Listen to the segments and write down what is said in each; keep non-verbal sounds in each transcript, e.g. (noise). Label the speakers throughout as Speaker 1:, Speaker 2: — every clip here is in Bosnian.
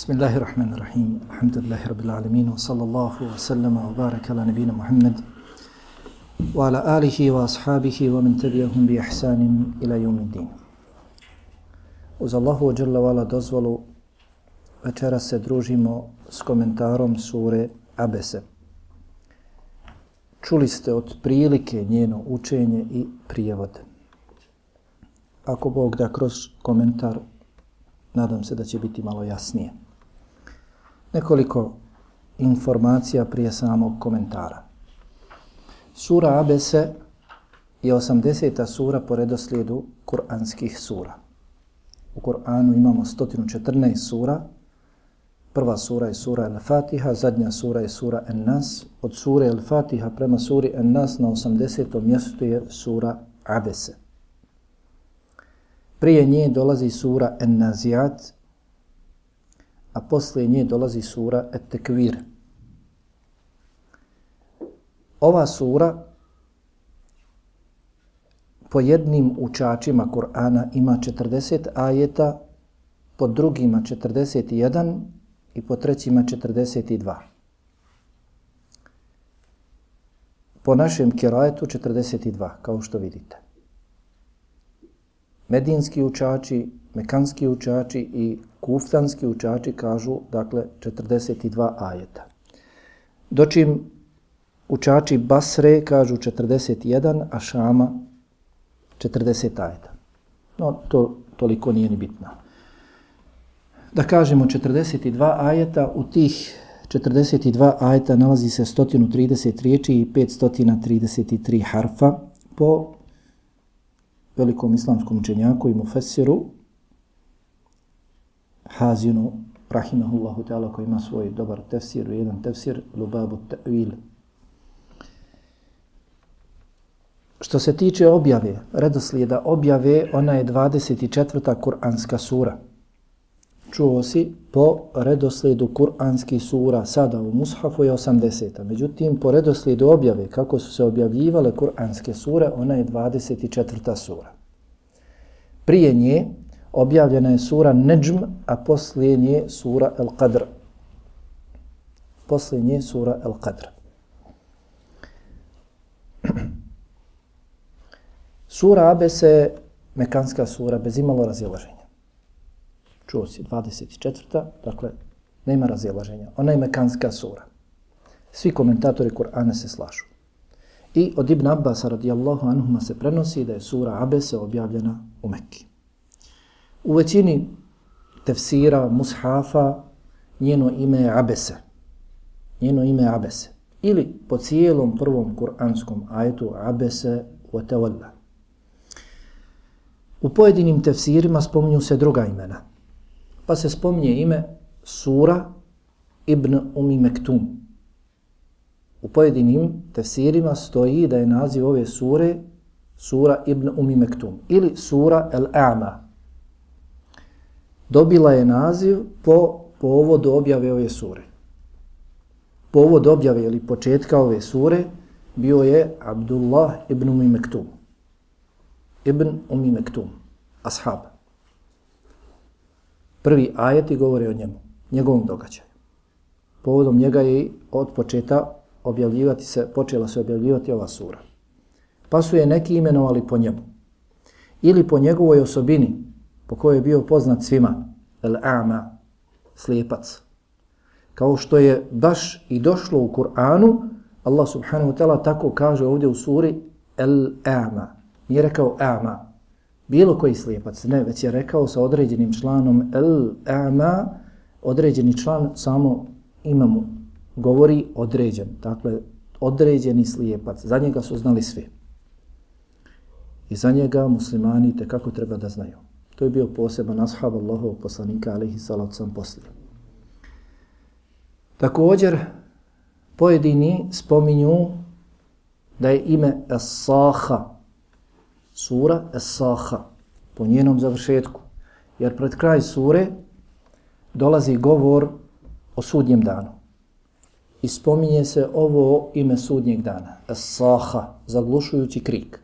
Speaker 1: بسم الله الرحمن الرحيم الحمد لله رب العالمين وصلى الله وسلم وبارك على نبينا محمد وعلى آله وأصحابه ومن تبعهم بإحسان إلى يوم الدين Uz Allahu Đalla Vala dozvolu večera se družimo s komentarom sure Abese. Čuli ste od prilike njeno učenje i prijevod. Ako Bog da kroz komentar, nadam se da će biti malo jasnije. Nekoliko informacija prije samog komentara. Sura Abese je 80. sura po redoslijedu kuranskih sura. U Kur'anu imamo 114 sura. Prva sura je sura Al-Fatiha, zadnja sura je sura An-Nas. Od sure Al-Fatiha prema suri An-Nas na 80. mjestu je sura Abese. Prije nje dolazi sura An-Nazijat, a posle nje dolazi sura Et-Tekvir. Ova sura po jednim učačima Kur'ana ima 40 ajeta, po drugima 41 i po trećima 42. Po našem kirajetu 42, kao što vidite. Medinski učači, mekanski učači i kuftanski učači kažu, dakle, 42 ajeta. Dočim učači Basre kažu 41, a Šama 40 ajeta. No, to toliko nije ni bitno. Da kažemo 42 ajeta, u tih 42 ajeta nalazi se 130 riječi i 533 harfa po velikom islamskom učenjaku i mufessiru Hazinu rahimahullahu ta'ala koji ima svoj dobar tefsir, jedan tefsir Lubabu Ta'wil Što se tiče objave, redoslijeda objave, ona je 24. Kur'anska sura. Čuo si po redoslijedu Kur'anski sura, sada u Mushafu je 80. Međutim, po redoslijedu objave, kako su se objavljivale Kur'anske sure, ona je 24. sura. Prije nje objavljena je sura Neđm, a poslije nje sura El Qadr. Poslije nje sura El Qadr. (clears throat) Sura Abese je mekanska sura bez imalo razilaženja. Čuo si 24. Dakle, nema razilaženja. Ona je mekanska sura. Svi komentatori Kur'ana se slažu. I od Ibn Abbas radijallahu anhuma se prenosi da je sura Abese objavljena u Mekki. U većini tefsira, mushafa, njeno ime je Abese. Njeno ime je Abese. Ili po cijelom prvom kur'anskom ajetu Abese wa tawalla. U pojedinim tefsirima spominju se druga imena. Pa se spominje ime Sura ibn Umi Mektum. U pojedinim tefsirima stoji da je naziv ove sure Sura ibn Umi Mektum ili Sura el-A'ma. Dobila je naziv po povodu objave ove sure. Povod objave ili početka ove sure bio je Abdullah ibn Umi Mektum ibn Umi Mektum, ashab. Prvi ajeti govore o njemu, njegovom događaju. Povodom njega je od početa objavljivati se, počela se objavljivati ova sura. Pa su je neki imenovali po njemu. Ili po njegovoj osobini, po kojoj je bio poznat svima, el-a'ma, slijepac. Kao što je baš i došlo u Kur'anu, Allah subhanahu wa ta'ala tako kaže ovdje u suri el-a'ma, Nije rekao ama, bilo koji slijepac, ne, već je rekao sa određenim članom el ama, određeni član samo imamo, govori određen, dakle određeni slijepac, za njega su znali svi. I za njega muslimani te kako treba da znaju. To je bio poseban ashab Allahov poslanika, alaihi salat sam poslije. Također, pojedini spominju da je ime As-Saha, sura Esaha, po njenom završetku. Jer pred kraj sure dolazi govor o sudnjem danu. I spominje se ovo ime sudnjeg dana, Esaha, zaglušujući krik.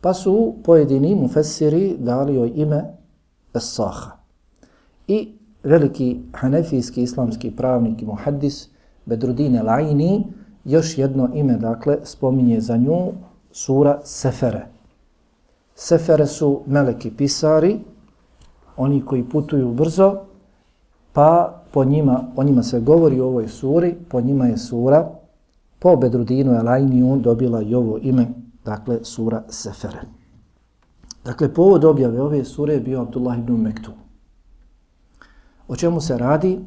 Speaker 1: Pa su pojedini mufessiri dali joj ime Es-Saha. I veliki hanefijski islamski pravnik i muhaddis Bedrudine Lajni još jedno ime, dakle, spominje za nju sura Sefere. Sefere su meleki pisari, oni koji putuju brzo, pa po njima, o njima se govori u ovoj suri, po njima je sura, po Bedrudinu Elajniju dobila i ovo ime, dakle, sura Sefere. Dakle, povod objave ove sure je bio Abdullah ibn Mektum. O čemu se radi?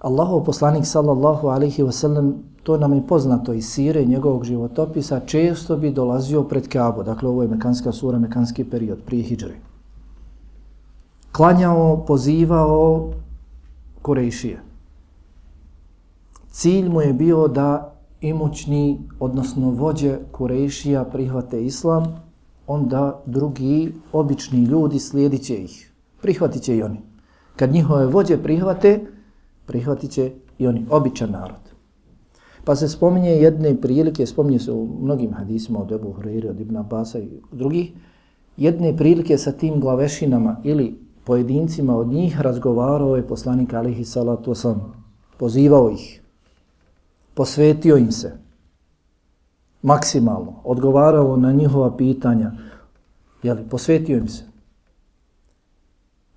Speaker 1: Allahov poslanik sallallahu alaihi wasallam, to nam je poznato iz sire njegovog životopisa, često bi dolazio pred Kaabu, dakle ovo je Mekanska sura, Mekanski period, prije Hidžre. Klanjao, pozivao Kurejšije. Cilj mu je bio da imućni, odnosno vođe Kurejšija prihvate islam, onda drugi, obični ljudi slijedit će ih. Prihvatit će i oni. Kad njihove vođe prihvate, prihvatit će i oni, običan narod. Pa se spominje jedne prilike, spominje se u mnogim hadisima od Ebu Hureyre, od Ibn Abasa i drugih, jedne prilike sa tim glavešinama ili pojedincima od njih razgovarao je poslanik alihi salatu osam, pozivao ih, posvetio im se, maksimalno, odgovarao na njihova pitanja, jeli, posvetio im se.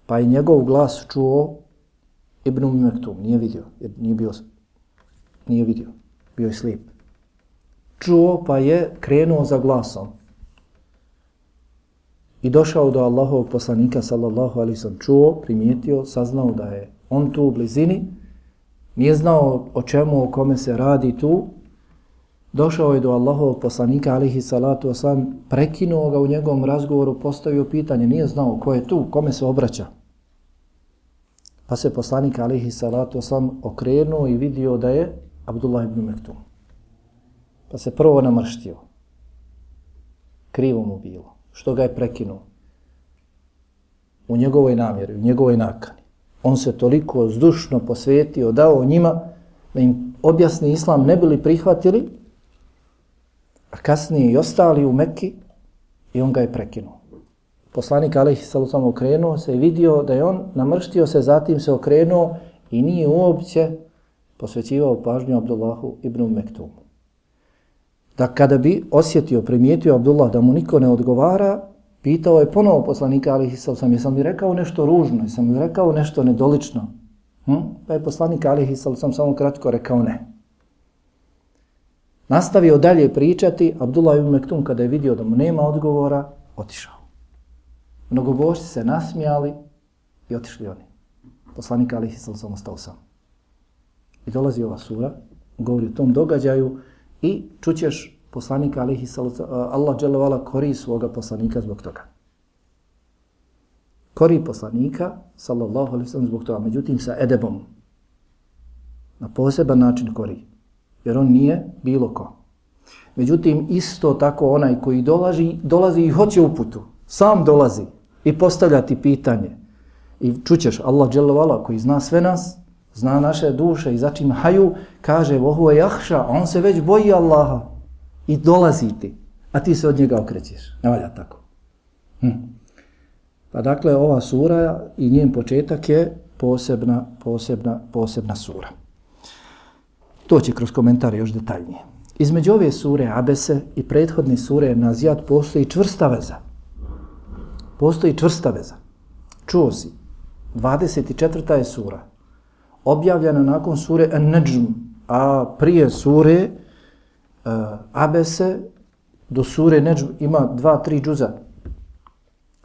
Speaker 1: Pa je njegov glas čuo Ibn Mektum, nije vidio, jer nije bio, nije vidio, bio je slijep. Čuo pa je krenuo za glasom. I došao do Allahovog poslanika, sallallahu alaihi sallam, čuo, primijetio, saznao da je on tu u blizini, nije znao o čemu, o kome se radi tu, došao je do Allahovog poslanika, alihi salatu wasalam, prekinuo ga u njegovom razgovoru, postavio pitanje, nije znao ko je tu, kome se obraća. Pa se poslanik alihi salatu sam okrenuo i vidio da je Abdullah ibn Mektum. Pa se prvo namrštio. Krivo mu bilo. Što ga je prekinuo? U njegovoj namjeri, u njegovoj nakani. On se toliko zdušno posvetio, dao njima da im objasni islam ne bili prihvatili, a kasnije i ostali u Mekki i on ga je prekinuo poslanik Alihi Salusom okrenuo se i vidio da je on namrštio se, zatim se okrenuo i nije uopće posvećivao pažnju Abdullahu ibn Mektumu. Da kada bi osjetio, primijetio Abdullah da mu niko ne odgovara, pitao je ponovo poslanika Alihi Salusom, jesam li rekao nešto ružno, jesam li rekao nešto nedolično? Hm? Pa je poslanik Alihi Salusom samo kratko rekao ne. Nastavio dalje pričati, Abdullah ibn Mektum kada je vidio da mu nema odgovora, otišao. Mnogobožci se nasmijali i otišli oni. Poslanik Alihi sam sam ostao sam. I dolazi ova sura, govori o tom događaju i čućeš poslanika Alihi sam Allah dželovala kori svoga poslanika zbog toga. Kori poslanika, sallallahu alaihi sallam, zbog toga. Međutim, sa edebom. Na poseban način kori. Jer on nije bilo ko. Međutim, isto tako onaj koji dolazi, dolazi i hoće uputu. Sam dolazi i postavlja ti pitanje. I čućeš Allah dželovala koji zna sve nas, zna naše duše i začim haju, kaže vohu je jahša, on se već boji Allaha i dolazi ti, a ti se od njega okrećeš. Ne valja tako. Hm. Pa dakle, ova sura i njen početak je posebna, posebna, posebna sura. To će kroz komentare još detaljnije. Između ove sure Abese i prethodne sure Nazijat postoji čvrsta veza postoji čvrsta veza. Čuo si, 24. je sura, objavljena nakon sure An-Najm, a prije sure uh, Abese do sure Najm ima dva, tri džuza.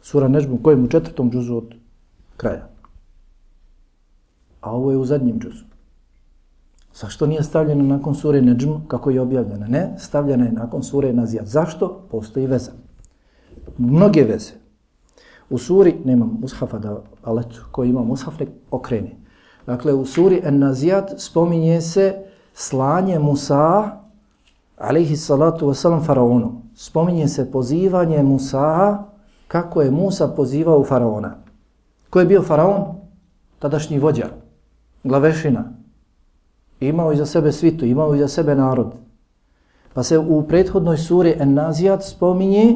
Speaker 1: Sura Najm u kojem u četvrtom džuzu od kraja. A ovo je u zadnjem džuzu. Zašto nije stavljena nakon sure Neđm kako je objavljena? Ne, stavljena je nakon sure Nazijat. Zašto? Postoji veza. Mnoge veze. U suri, nemam mushafa da aletu koji ima mushaf, nek okreni. Dakle, u suri En-Nazijat spominje se slanje Musa, alaihi salatu wasalam, faraonu. Spominje se pozivanje Musa, kako je Musa pozivao faraona. Ko je bio faraon? Tadašnji vođa, glavešina. Imao iza sebe svitu, imao iza sebe narod. Pa se u prethodnoj suri En-Nazijat spominje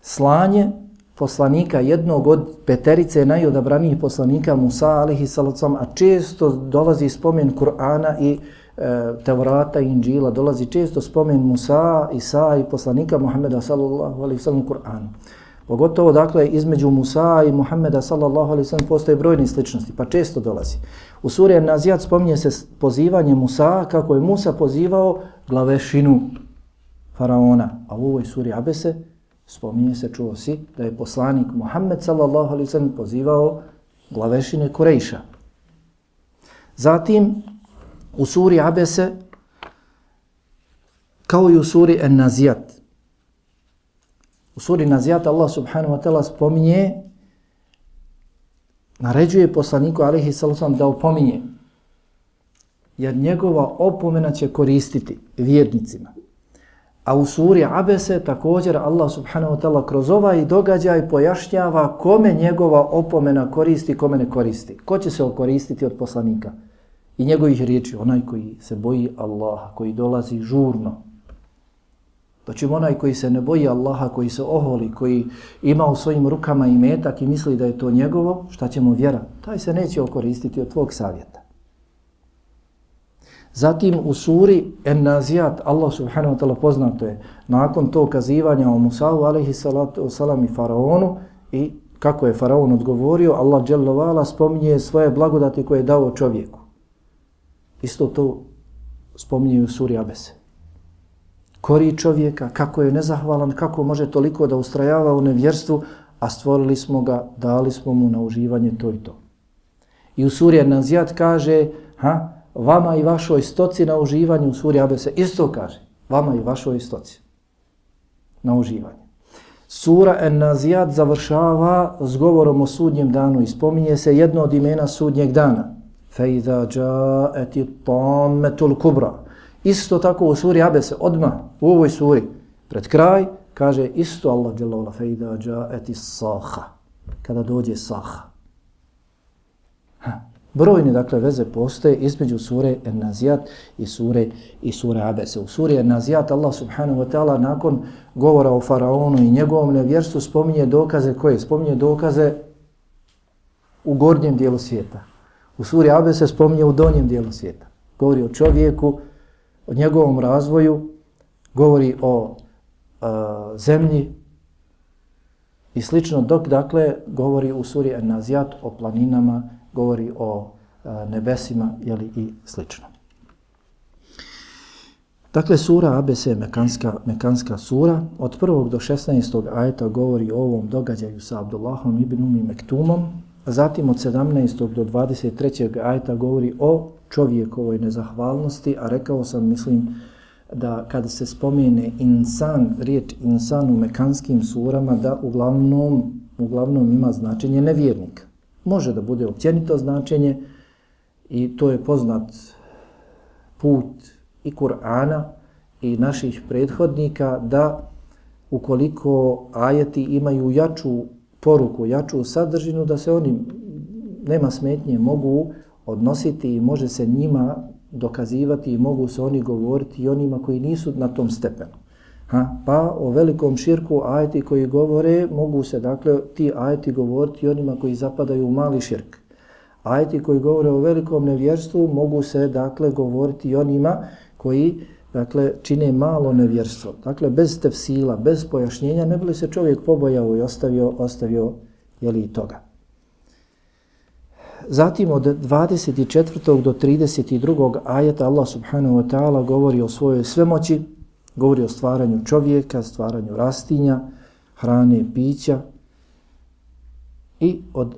Speaker 1: slanje poslanika, jednog od peterice najodabranijih poslanika Musa alihi salacom, a često dolazi spomen Kur'ana i e, Tevrata i Inđila, dolazi često spomen Musa, Isa i poslanika Muhammeda sallallahu alihi sallam Kur'anu. Pogotovo, dakle, između Musa i Muhammeda sallallahu alaihi sallam postoje brojne sličnosti, pa često dolazi. U suri An-Nazijat spominje se pozivanje Musa, kako je Musa pozivao glavešinu faraona. A u ovoj suri Abese spominje se, čuo si, da je poslanik Muhammed sallallahu alaihi sallam pozivao glavešine Kurejša. Zatim, u suri Abese, kao i u suri An-Nazijat. U suri Nazijat Allah subhanahu wa ta'ala spominje, naređuje poslaniku alihi sallam da opominje, jer njegova opomena će koristiti vjernicima. A u suri Abese također Allah subhanahu wa ta'ala kroz ovaj događaj pojašnjava kome njegova opomena koristi, kome ne koristi. Ko će se okoristiti od poslanika? I njegovih riječi, onaj koji se boji Allaha, koji dolazi žurno, Pa onaj koji se ne boji Allaha, koji se oholi, koji ima u svojim rukama i metak i misli da je to njegovo, šta će mu vjera? Taj se neće okoristiti od tvog savjeta. Zatim u suri En-Nazijat, Allah subhanahu wa ta'ala poznato je, nakon to kazivanja o Musavu, alaihi salatu salam i faraonu, i kako je faraon odgovorio, Allah dželovala spominje svoje blagodati koje je dao čovjeku. Isto to spominje u suri Abese kori čovjeka, kako je nezahvalan, kako može toliko da ustrajava u nevjerstvu, a stvorili smo ga, dali smo mu na uživanje to i to. I u suri Nazijat kaže, ha, vama i vašoj stoci na uživanje, u suri Abese isto kaže, vama i vašoj stoci na uživanje. Sura En-Nazijat završava s govorom o sudnjem danu i spominje se jedno od imena sudnjeg dana. Fejda džaeti tammetul kubra. Isto tako u suri Abese, odma u ovoj suri, pred kraj, kaže isto Allah dželle fejda džaeti saha, kada dođe saha. Ha. Brojne dakle veze postoje između sure En-Nazijat i sure i sure Abese. U suri En-Nazijat Allah subhanahu wa ta'ala nakon govora o faraonu i njegovom nevjerstvu spominje dokaze koje? Spominje dokaze u gornjem dijelu svijeta. U suri Abese spominje u donjem dijelu svijeta. Govori o čovjeku o njegovom razvoju, govori o a, zemlji i slično, dok dakle govori u suri An-Nazijat o planinama, govori o a, nebesima jeli, i slično. Dakle, sura ABC, je mekanska, mekanska sura. Od 1. do 16. ajeta govori o ovom događaju sa Abdullahom ibn Umi Mektumom. Zatim od 17. do 23. ajeta govori o čovjekovoj nezahvalnosti, a rekao sam, mislim, da kada se spomene insan, riječ insan u mekanskim surama, da uglavnom, uglavnom ima značenje nevjernika. Može da bude općenito značenje i to je poznat put i Kur'ana i naših prethodnika da ukoliko ajeti imaju jaču poruku, jaču sadržinu, da se oni, nema smetnje, mogu odnositi i može se njima dokazivati i mogu se oni govoriti i onima koji nisu na tom stepenu. Ha? Pa o velikom širku ajeti koji govore, mogu se dakle ti ajeti govoriti onima koji zapadaju u mali širk. Ajeti koji govore o velikom nevjerstvu mogu se dakle govoriti onima koji dakle čine malo nevjerstvo. Dakle bez tefsila, bez pojašnjenja ne bi se čovjek pobojao i ostavio, ostavio je li toga. Zatim od 24. do 32. ajeta Allah subhanahu wa ta'ala govori o svojoj svemoći, govori o stvaranju čovjeka, stvaranju rastinja, hrane, pića i od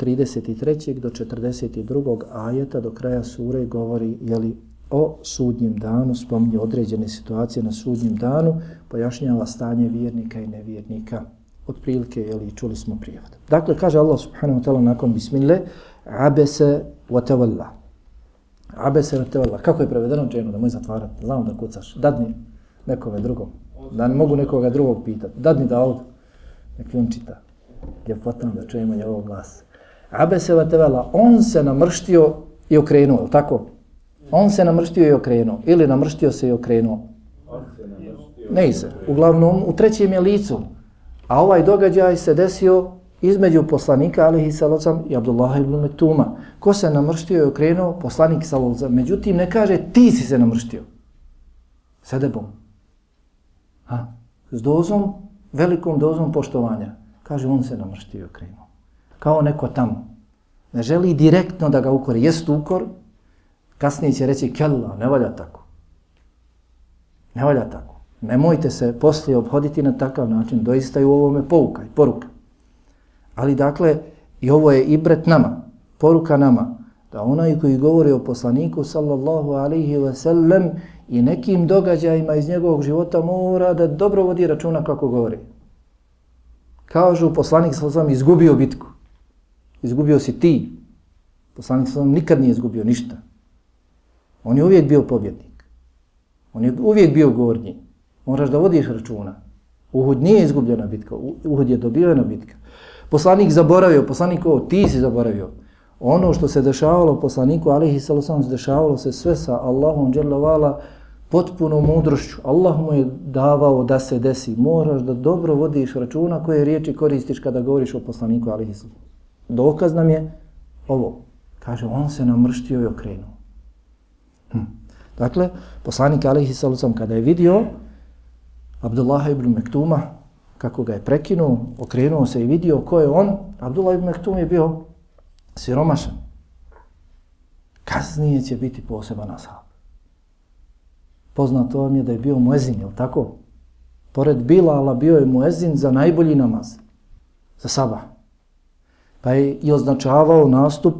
Speaker 1: 33. do 42. ajeta do kraja sure govori jeli, o sudnjem danu, spominje određene situacije na sudnjem danu, pojašnjava stanje vjernika i nevjernika. Otprilike, jeli, čuli smo prijevod. Dakle, kaže Allah subhanahu wa ta'ala nakon bismillah, abese watawalla. Abese wa. Kako je prevedeno dženu da moj zatvarati? Znamo da kucaš. Dadni nekome drugom. Da ne mogu nekoga drugog pitati. Dadni da ovdje. Nek on čita. Je potrebno da čujemo njegov glas. Abese watawalla. On se namrštio i okrenuo. Tako? On se namrštio i okrenuo. Ili namrštio se i okrenuo. Ne se. Uglavnom, u trećem je licu. A ovaj događaj se desio između poslanika alihi salocam i Abdullah ibn Metuma. Ko se namrštio i okrenuo? Poslanik salocam. Međutim, ne kaže ti si se namrštio. Sedebom. Ha? S dozom, velikom dozom poštovanja. Kaže, on se namrštio i okrenuo. Kao neko tamo. Ne želi direktno da ga ukori. Jest ukor, kasnije će reći, kella, ne valja tako. Ne valja tako. Nemojte se poslije obhoditi na takav način. Doista je u ovome pouka i poruka. Ali dakle, i ovo je ibret nama, poruka nama, da onaj koji govori o poslaniku sallallahu alaihi ve sellem i nekim događajima iz njegovog života mora da dobro vodi računa kako govori. Kažu poslanik sallallahu alaihi izgubio bitku. Izgubio si ti. Poslanik sallallahu nikad nije izgubio ništa. On je uvijek bio pobjednik. On je uvijek bio gornji. Moraš da vodiš računa. Uhud nije izgubljena bitka. Uhud je dobivena bitka. Poslanik zaboravio, poslanik ovo, ti si zaboravio. Ono što se dešavalo poslaniku, alihi sallam, dešavalo se sve sa Allahom dželavala potpuno mudrošću. Allah mu je davao da se desi. Moraš da dobro vodiš računa koje riječi koristiš kada govoriš o poslaniku, alihi sallam. Dokaz nam je ovo. Kaže, on se namrštio i okrenuo. Hm. Dakle, poslanik alihi sallam, kada je vidio Abdullah ibn Mektuma, kako ga je prekinuo, okrenuo se i vidio ko je on, Abdullah ibn Mektum je bio siromašan. Kasnije će biti poseban ashab. Poznato vam je da je bio muezin, je tako? Pored Bilala bio je muezin za najbolji namaz, za sabah. Pa je i označavao nastup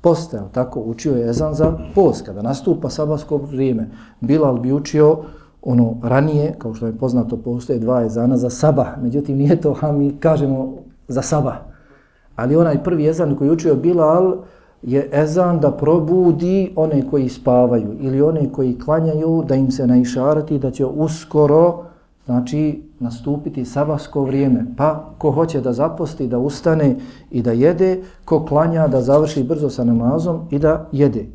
Speaker 1: posta, tako? Učio je ezan za post, kada nastupa sabahsko vrijeme. Bilal bi učio ono ranije, kao što je poznato, postoje dva ezana za sabah. Međutim, nije to, ha, mi kažemo za sabah. Ali onaj prvi ezan koji učio Bilal je ezan da probudi one koji spavaju ili one koji klanjaju da im se naišarati da će uskoro znači nastupiti sabahsko vrijeme. Pa ko hoće da zaposti, da ustane i da jede, ko klanja da završi brzo sa namazom i da jede.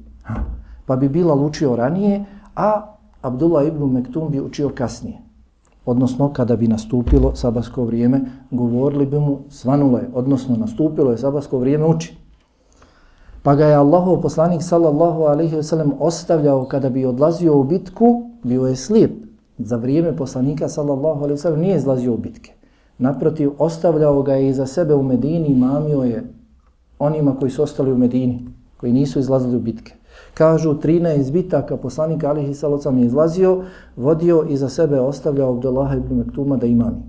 Speaker 1: Pa bi Bilal učio ranije, a Abdullah ibn Mektum bi učio kasnije. Odnosno, kada bi nastupilo sabasko vrijeme, govorili bi mu svanulo je, odnosno nastupilo je sabasko vrijeme, uči. Pa ga je Allahov poslanik sallallahu alaihi ve sellem ostavljao kada bi odlazio u bitku, bio je slijep. Za vrijeme poslanika sallallahu alaihi ve sellem nije izlazio u bitke. Naprotiv, ostavljao ga je iza sebe u Medini i mamio je onima koji su ostali u Medini, koji nisu izlazili u bitke. Kažu 13 bitaka poslanika alihi salocam je izlazio, vodio i za sebe ostavljao Abdullah ibn Mektuma da imami.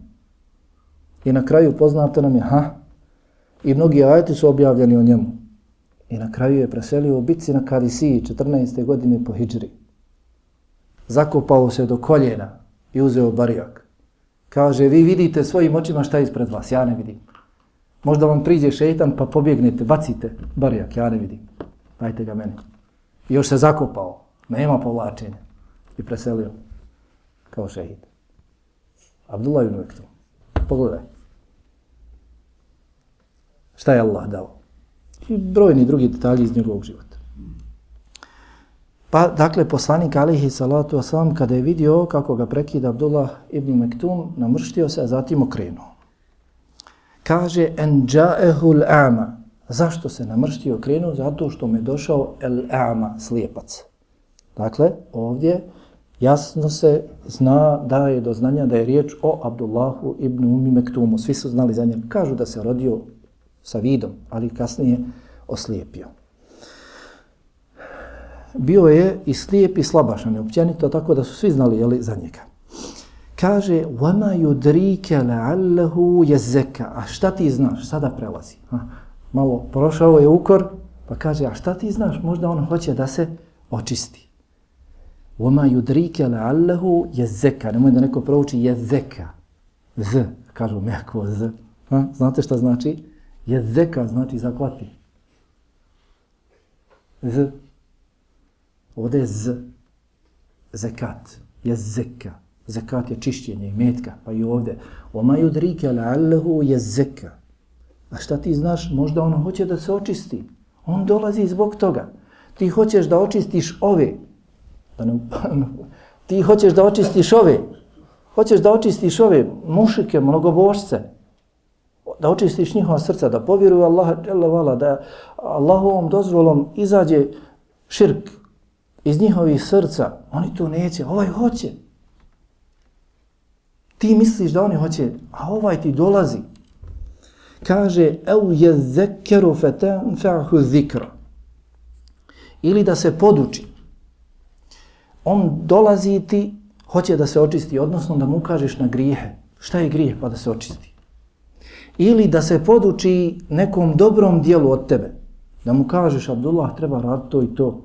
Speaker 1: I na kraju poznato nam je, ha, i mnogi ajeti su objavljeni o njemu. I na kraju je preselio u bitci na Kadisiji 14. godine po Hidžri. Zakopao se do koljena i uzeo barijak. Kaže, vi vidite svojim očima šta je ispred vas, ja ne vidim. Možda vam priđe šeitan pa pobjegnete, bacite barijak, ja ne vidim. Dajte ga meni. I još se zakopao. Nema povlačenja. I preselio. Kao šehid. Abdullah ibn Mektum. Pogledaj. Šta je Allah dao? I brojni drugi detalji iz njegovog života. Pa, dakle, poslanik alihi salatu wasalam, kada je vidio kako ga prekida Abdullah ibn Mektum, namrštio se, a zatim okrenuo. Kaže, en ja'ehul ama, Zašto se namrštio krenuo? Zato što me došao el-ama, slijepac. Dakle, ovdje jasno se zna da je do znanja da je riječ o Abdullahu ibn Umi Mektumu. Svi su znali za njem. Kažu da se rodio sa vidom, ali kasnije oslijepio. Bio je i slijep i slabašan, općenito tako da su svi znali jeli, za njega. Kaže, وَمَا يُدْرِيكَ لَعَلَّهُ يَزَّكَ A šta ti znaš? Sada prelazi. Ha? Malo prošao je ukor, pa kaže, a šta ti znaš, možda on hoće da se očisti. Oma yudrike la'allahu jezeka, nemoj da neko prouči jezeka. Z, kažu mjako z. Ha? Znate šta znači? Jezeka znači zaklati. Z. Ovdje je z. Zekat. Jezeka. Zekat je čišćenje i metka. Pa i ovdje. Oma yudrike la'allahu jezeka. A šta ti znaš? Možda on hoće da se očisti. On dolazi zbog toga. Ti hoćeš da očistiš ove. Da ne, (laughs) ti hoćeš da očistiš ove. Hoćeš da očistiš ove mušike, mnogobožce. da očistiš njihova srca, da povjeruju Allah, da Allahovom dozvolom izađe širk iz njihovih srca, oni to neće, ovaj hoće. Ti misliš da oni hoće, a ovaj ti dolazi. Kaže, eu je zekeru feten fa'hu zikra. Ili da se poduči. On dolazi ti, hoće da se očisti, odnosno da mu kažeš na grijehe. Šta je grijeh pa da se očisti? Ili da se poduči nekom dobrom dijelu od tebe. Da mu kažeš, Abdullah, treba raditi to i to.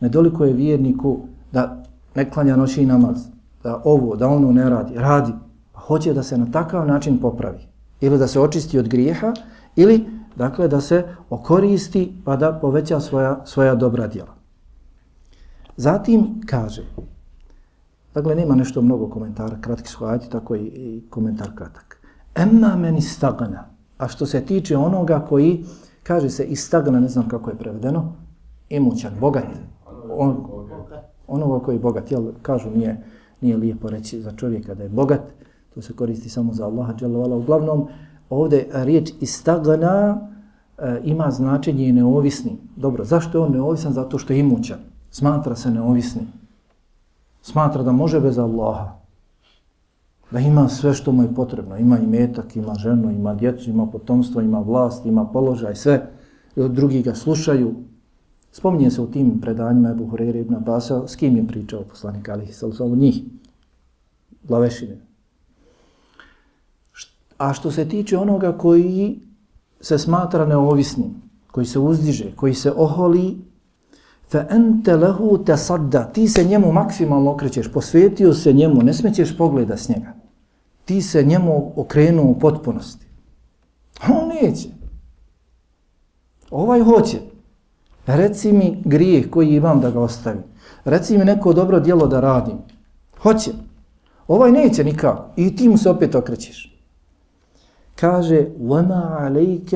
Speaker 1: Nedoliko je vjerniku da ne klanja noći namaz, da ovo, da ono ne radi. Radi. Pa hoće da se na takav način popravi. Ili da se očisti od grijeha, ili dakle da se okoristi pa da poveća svoja, svoja dobra djela. Zatim kaže, dakle nema nešto mnogo komentara, kratki su ajati, tako i, i komentar kratak. Emma meni stagna, a što se tiče onoga koji, kaže se istagna, ne znam kako je prevedeno, imućan, bogat, on, onoga koji je bogat, jel, kažu nije, nije lijepo reći za čovjeka da je bogat, to se koristi samo za Allaha, dželovala. Uglavnom, ovdje riječ istagna e, ima značenje i neovisni. Dobro, zašto je on neovisan? Zato što je imućan. Smatra se neovisni. Smatra da može bez Allaha. Da ima sve što mu je potrebno. Ima i metak, ima ženu, ima djecu, ima potomstvo, ima vlast, ima položaj, sve. I od drugih ga slušaju, Spominje se u tim predanjima Ebu Hureyre ibn Abasa s kim je pričao poslanik Alihi Salusalu njih, glavešine. A što se tiče onoga koji se smatra neovisnim, koji se uzdiže, koji se oholi, fa ente lehu te sadda, ti se njemu maksimalno okrećeš, posvetio se njemu, ne smećeš pogleda s njega. Ti se njemu okrenuo u potpunosti. On neće. Ovaj hoće. Reci mi grijeh koji imam da ga ostavim. Reci mi neko dobro djelo da radim. Hoće. Ovaj neće nikako. I ti mu se opet okrećeš Kaže, وَمَا عَلَيْكَ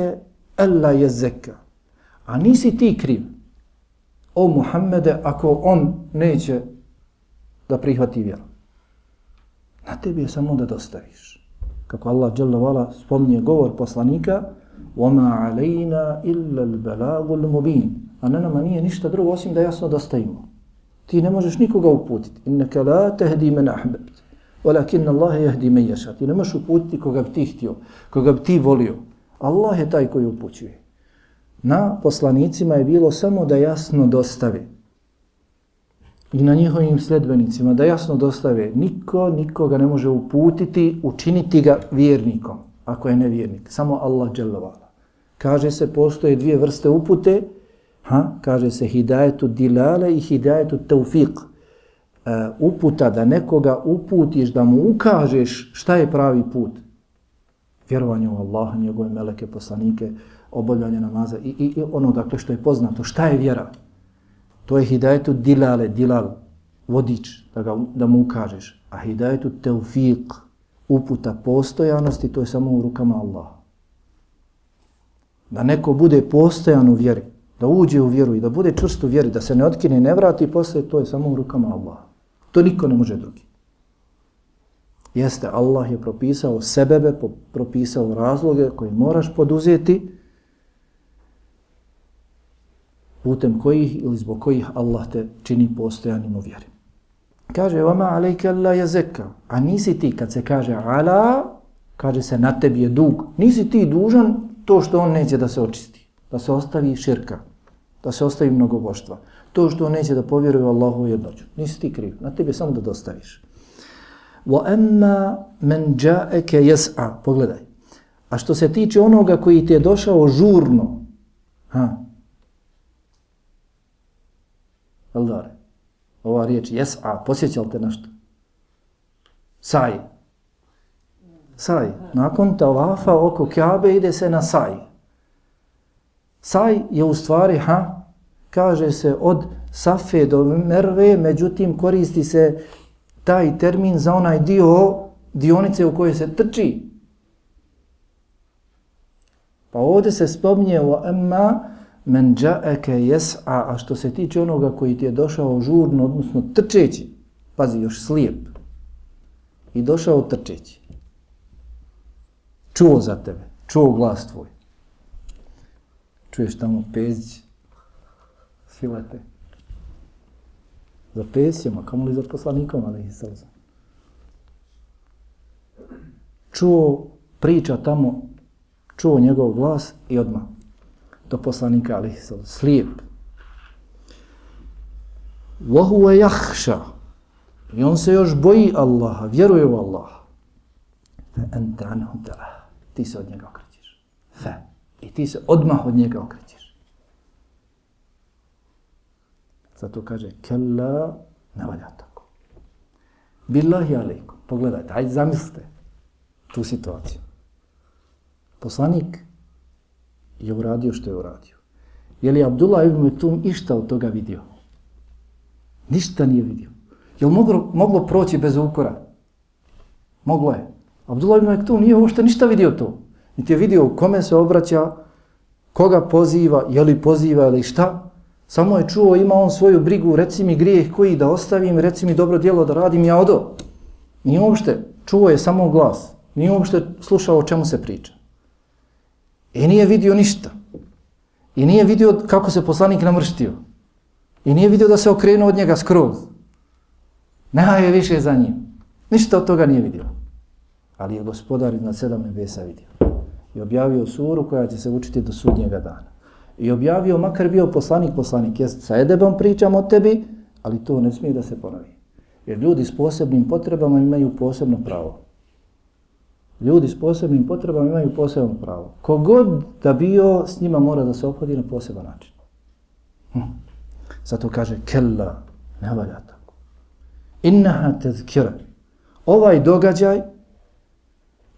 Speaker 1: أَلَّا يَزَّكَ A nisi ti kriv. O Muhammede, ako on neće da prihvati vjeru. Na tebi je samo da dostaviš. Kako Allah dželle spominje govor poslanika, وَمَا عَلَيْنَا إِلَّا الْبَلَاغُ الْمُبِينَ A na nama nije ništa drugo osim da jasno dostavimo. Ti ne možeš nikoga uputiti. Inneke la tehdi men ahbebt. Walakin Allah yahdi men yasha. Ti ne možeš uputiti koga bi ti htio, koga bi ti volio. Allah je taj koji upućuje. Na poslanicima je bilo samo da jasno dostave. I na njihovim sledbenicima da jasno dostave. Niko nikoga ne može uputiti, učiniti ga vjernikom, ako je nevjernik. Samo Allah dželovala. Kaže se, postoje dvije vrste upute, Ha? Kaže se hidajetu dilale i hidajetu taufiq. Uh, uputa da nekoga uputiš, da mu ukažeš šta je pravi put. Vjerovanje u Allaha, njegove meleke, poslanike, obavljanje namaza i, i, i ono dakle što je poznato. Šta je vjera? To je hidajetu dilale, dilal, vodič, da, ga, da mu ukažeš. A hidajetu taufiq, uputa postojanosti, to je samo u rukama Allaha. Da neko bude postojan u vjeri, da uđe u vjeru i da bude čvrst u vjeri, da se ne otkine i ne vrati, posle to je samo u rukama Allaha. To niko ne može drugi. Jeste, Allah je propisao sebebe, propisao razloge koje moraš poduzeti, putem kojih ili zbog kojih Allah te čini postojanim u vjeri. Kaže, vama alejke la jezeka. A nisi ti, kad se kaže ala, kaže se na tebi je dug. Nisi ti dužan to što on neće da se očisti. Da se ostavi širka da se ostavi mnogoboštva. To što on neće da povjeruje u Allahu jednoću. Nisi ti kriv, na tebi samo da dostaviš. Wa emma men ja'eke yas'a. Pogledaj. A što se tiče onoga koji ti je došao žurno, ha, Eldare, ova riječ yas'a, posjećal te našto? Saj. Saj. Nakon tavafa oko Kjabe ide se na saj. Saj je u stvari, ha, kaže se od Safe do Merve, međutim koristi se taj termin za onaj dio dionice u kojoj se trči. Pa ovdje se spominje o emma men džaeke jes'a, a što se tiče onoga koji ti je došao žurno, odnosno trčeći, pazi, još slijep, i došao trčeći. Čuo za tebe, čuo glas tvoj. Čuješ tamo pezić, silete. Za pesijama, kamo li za poslanikom, ali i salza. Čuo priča tamo, čuo njegov glas i odmah do poslanika, ali i salza. Slijep. Wahu jahša. I on se još boji Allaha, vjeruje u Allaha. Fe ente anhu Ti se od njega okrećiš. Fe. I ti se odmah od njega okrećiš. Zato kaže, kella ne valja tako. Billahi alaikum. Pogledajte, hajde zamislite tu situaciju. Poslanik je uradio što je uradio. Je li Abdullah ibn Metum išta od toga vidio? Ništa nije vidio. Je li moglo, moglo proći bez ukora? Moglo je. Abdullah ibn Metum nije uopšte ništa vidio to. Niti je vidio kome se obraća, koga poziva, je li poziva ili šta. Samo je čuo, ima on svoju brigu, reci mi grijeh koji da ostavim, reci mi dobro djelo da radim, ja odo. Nije uopšte, čuo je samo glas. Nije uopšte slušao o čemu se priča. I nije vidio ništa. I nije vidio kako se poslanik namrštio. I nije vidio da se okrenuo od njega skroz. Nema je više za njim. Ništa od toga nije vidio. Ali je gospodar iznad sedam nebesa vidio. I objavio suru koja će se učiti do sudnjega dana. I objavio, makar bio poslanik, poslanik, jest sa edebom pričam o tebi, ali to ne smije da se ponovi. Jer ljudi s posebnim potrebama imaju posebno pravo. Ljudi s posebnim potrebama imaju posebno pravo. Kogod da bio, s njima mora da se obhodi na poseban način. Hm. Zato kaže, kella, ne valja tako. Innaha tezkira. Ovaj događaj,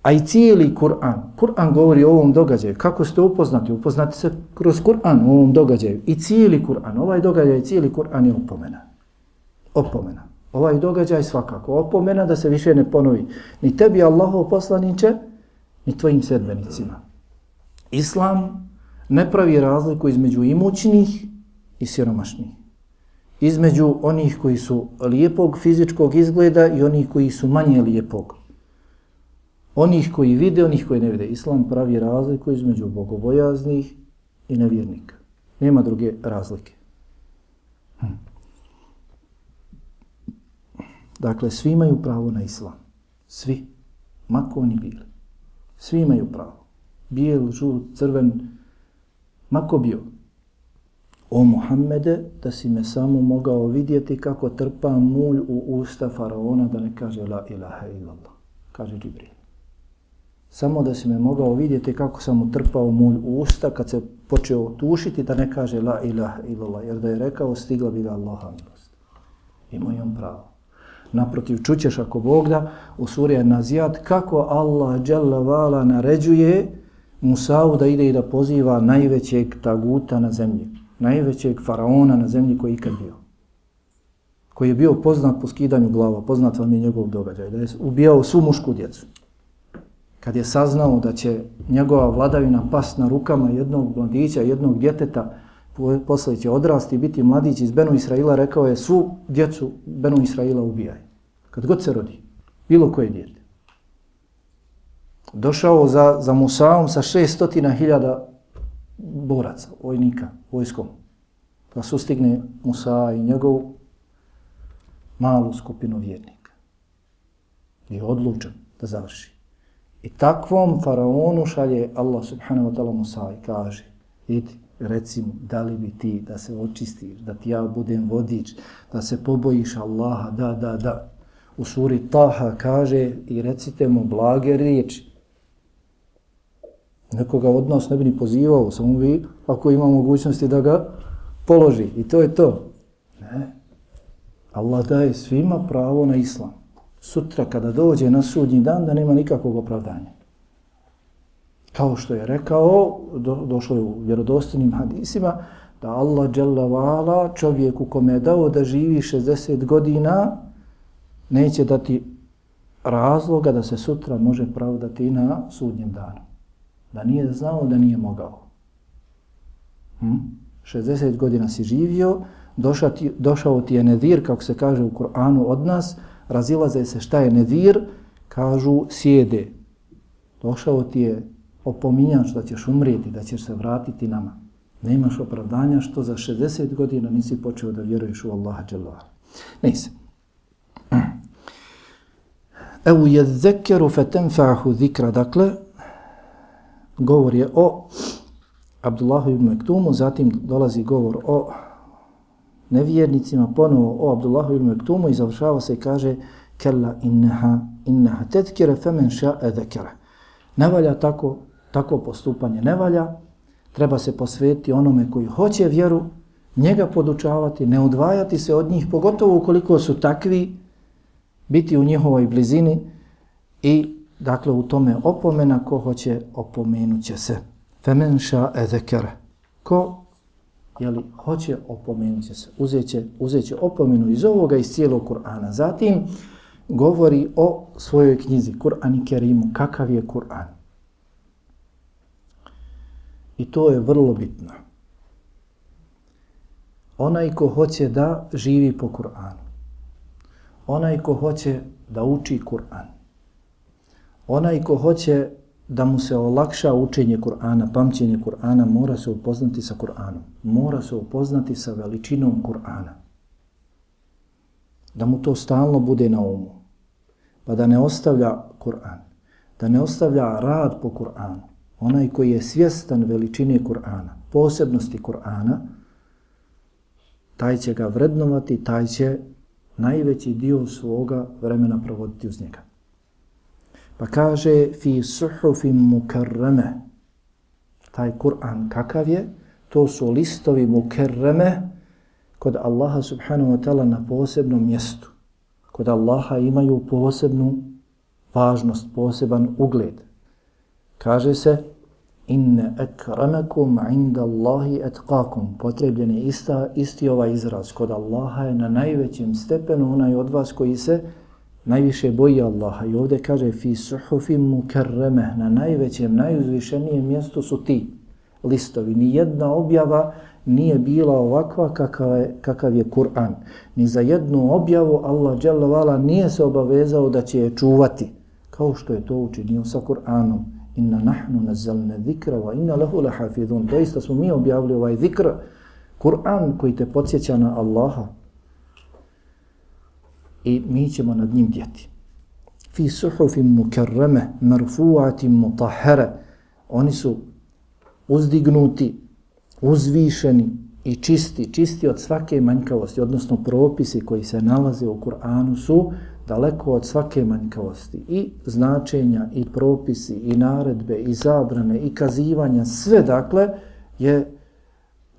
Speaker 1: a i cijeli Kur'an, Kur'an govori o ovom događaju. Kako ste upoznati? Upoznati se kroz Kur'an u ovom događaju. I cijeli Kur'an, ovaj događaj, cijeli Kur'an je opomena. Opomena. Ovaj događaj svakako opomena da se više ne ponovi. Ni tebi Allahov poslaniće, ni tvojim sedbenicima. Islam ne pravi razliku između imućnih i siromašnih. Između onih koji su lijepog fizičkog izgleda i onih koji su manje lijepog. Onih koji vide, onih koji ne vide. Islam pravi razliku između bogobojaznih i nevjernika. Nema druge razlike. Hm. Dakle, svi imaju pravo na islam. Svi. Mako oni bili. Svi imaju pravo. Bijel, žut, crven, mako bio. O Muhammede, da si me samo mogao vidjeti kako trpa mulj u usta faraona da ne kaže la ilaha illallah. Kaže Džibril. Samo da si me mogao vidjeti kako sam utrpao mulj u usta kad se počeo tušiti da ne kaže la ilaha illallah. Jer da je rekao stigla bi ga Allaha milost. Imao je on pravo. Naprotiv, čućeš ako Bog da u suri Nazijat kako Allah dželavala naređuje Musa'u da ide i da poziva najvećeg taguta na zemlji, najvećeg faraona na zemlji koji ikad bio. Koji je bio poznat po skidanju glava, poznat vam je njegov događaj, da je ubijao svu mušku djecu. Kad je saznao da će njegova vladavina pas na rukama jednog mladića, jednog djeteta, poslije će odrasti i biti mladić iz Benu Israila, rekao je svu djecu Benu Israila ubijaj. Kad god se rodi, bilo koje djete. Došao za, za Musaom sa šestotina hiljada boraca, vojnika, vojskom. Da sustigne Musa i njegovu malu skupinu vjernika. I odlučen da završi. I takvom faraonu šalje Allah subhanahu wa ta'ala Musa i kaže, idi, recimo, da li bi ti da se očistiš, da ti ja budem vodič, da se pobojiš Allaha, da, da, da. U suri Taha kaže i recite mu blage riječi. Nekoga od nas ne bi ni pozivao, samo bi, ako ima mogućnosti da ga položi. I to je to. Ne. Allah daje svima pravo na islam. Sutra kada dođe na sudnji dan da nema nikakvog opravdanja kao što je rekao, do, došlo je u vjerodostinim hadisima, da Allah dželavala čovjeku kome je dao da živi 60 godina, neće dati razloga da se sutra može pravdati na sudnjem danu. Da nije znao, da nije mogao. Hm? 60 godina si živio, došao ti, došao ti je nedir, kako se kaže u Koranu od nas, razilaze se šta je nedir, kažu sjede. Došao ti je opominjač da ćeš umrijeti, da ćeš se vratiti nama. Nemaš opravdanja što za 60 godina nisi počeo da vjeruješ u Allaha dželala. Nisi. (clears throat) Evo je zekeru fetenfa'hu zikra. Dakle, govor je o Abdullahu ibn Mektumu, zatim dolazi govor o nevjernicima, ponovo o Abdullahu ibn Mektumu i završava se i kaže kella innaha, inneha tetkire femen ša edekere. Ne valja tako, tako postupanje, ne valja, treba se posvetiti onome koji hoće vjeru, njega podučavati, ne odvajati se od njih, pogotovo ukoliko su takvi, biti u njihovoj blizini i dakle u tome opomena ko hoće opomenut će se. Femen ša edekere. Ko jeli, hoće opomenut će se. Uzeće, uzeće opomenu iz ovoga iz cijelog Kur'ana. Zatim govori o svojoj knjizi Kur'an i Kerimu. Kakav je Kur'an? I to je vrlo bitno. Onaj ko hoće da živi po Kur'anu, onaj ko hoće da uči Kur'an, onaj ko hoće da mu se olakša učenje Kur'ana, pamćenje Kur'ana, mora se upoznati sa Kur'anom. Mora se upoznati sa veličinom Kur'ana. Da mu to stalno bude na umu. Pa da ne ostavlja Kur'an. Da ne ostavlja rad po Kur'anu. Onaj koji je svjestan veličine Kur'ana, posebnosti Kur'ana, taj će ga vrednovati, taj će najveći dio svoga vremena provoditi uz njega. Pa kaže fi suhufi mukarrame. Taj Kur'an kakav je? To su listovi mukarrame kod Allaha subhanahu wa ta'ala na posebnom mjestu. Kod Allaha imaju posebnu važnost, poseban ugled. Kaže se inne akramakum inda Allahi etkakum. Potrebljen je ista, isti ovaj izraz. Kod Allaha je na najvećem stepenu onaj od vas koji se najviše boji Allaha. I ovdje kaže fi suhufi mukarreme, na najvećem, najuzvišenijem mjestu su ti listovi. Ni jedna objava nije bila ovakva kakav je, kakav je Kur'an. Ni za jednu objavu Allah dželovala nije se obavezao da će je čuvati. Kao što je to učinio sa Kur'anom. Inna nahnu nazalne zikra wa inna lehu lahafidun. Doista smo mi objavili ovaj zikr, Kur'an koji te podsjeća na Allaha, i mi ćemo nad njim djeti. Fi suhufim mukarrame, marfuatim mutahara, oni su uzdignuti, uzvišeni i čisti, čisti od svake manjkavosti, odnosno propisi koji se nalaze u Kur'anu su daleko od svake manjkavosti i značenja i propisi i naredbe i zabrane i kazivanja, sve dakle je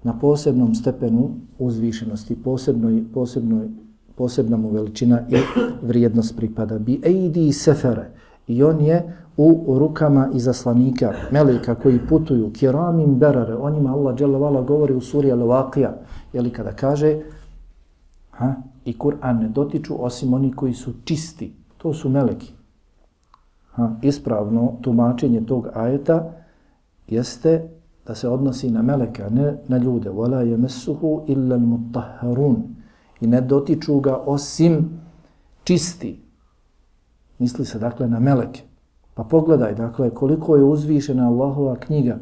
Speaker 1: na posebnom stepenu uzvišenosti, posebnoj, posebnoj posebna mu veličina i vrijednost pripada. Bi eidi sefere. I on je u rukama izaslanika, melika koji putuju, kiramim berare, o njima Allah dželavala govori u suri Al-Waqija, jeli kada kaže, ha, i Kur'an ne dotiču osim oni koji su čisti, to su meleki. Ha, ispravno tumačenje tog ajeta jeste da se odnosi na meleka, ne na ljude. Wala yamassuhu illa al-mutahharun i ne dotiču ga osim čisti. Misli se dakle na meleke. Pa pogledaj dakle koliko je uzvišena Allahova knjiga.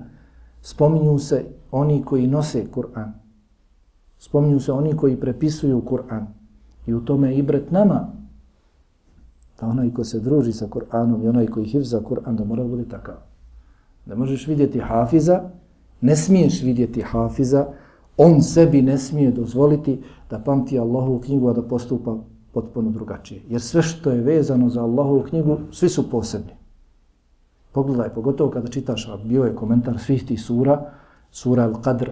Speaker 1: Spominju se oni koji nose Kur'an. Spominju se oni koji prepisuju Kur'an. I u tome je ibret nama. Da onaj ko se druži sa Kur'anom i onaj koji hivza Kur'an da mora bude takav. Da možeš vidjeti hafiza, ne smiješ vidjeti hafiza, on sebi ne smije dozvoliti da pamti Allahovu knjigu, a da postupa potpuno drugačije. Jer sve što je vezano za Allahovu knjigu, svi su posebni. Pogledaj, pogotovo kada čitaš, a bio je komentar svih tih sura, sura Al-Qadr,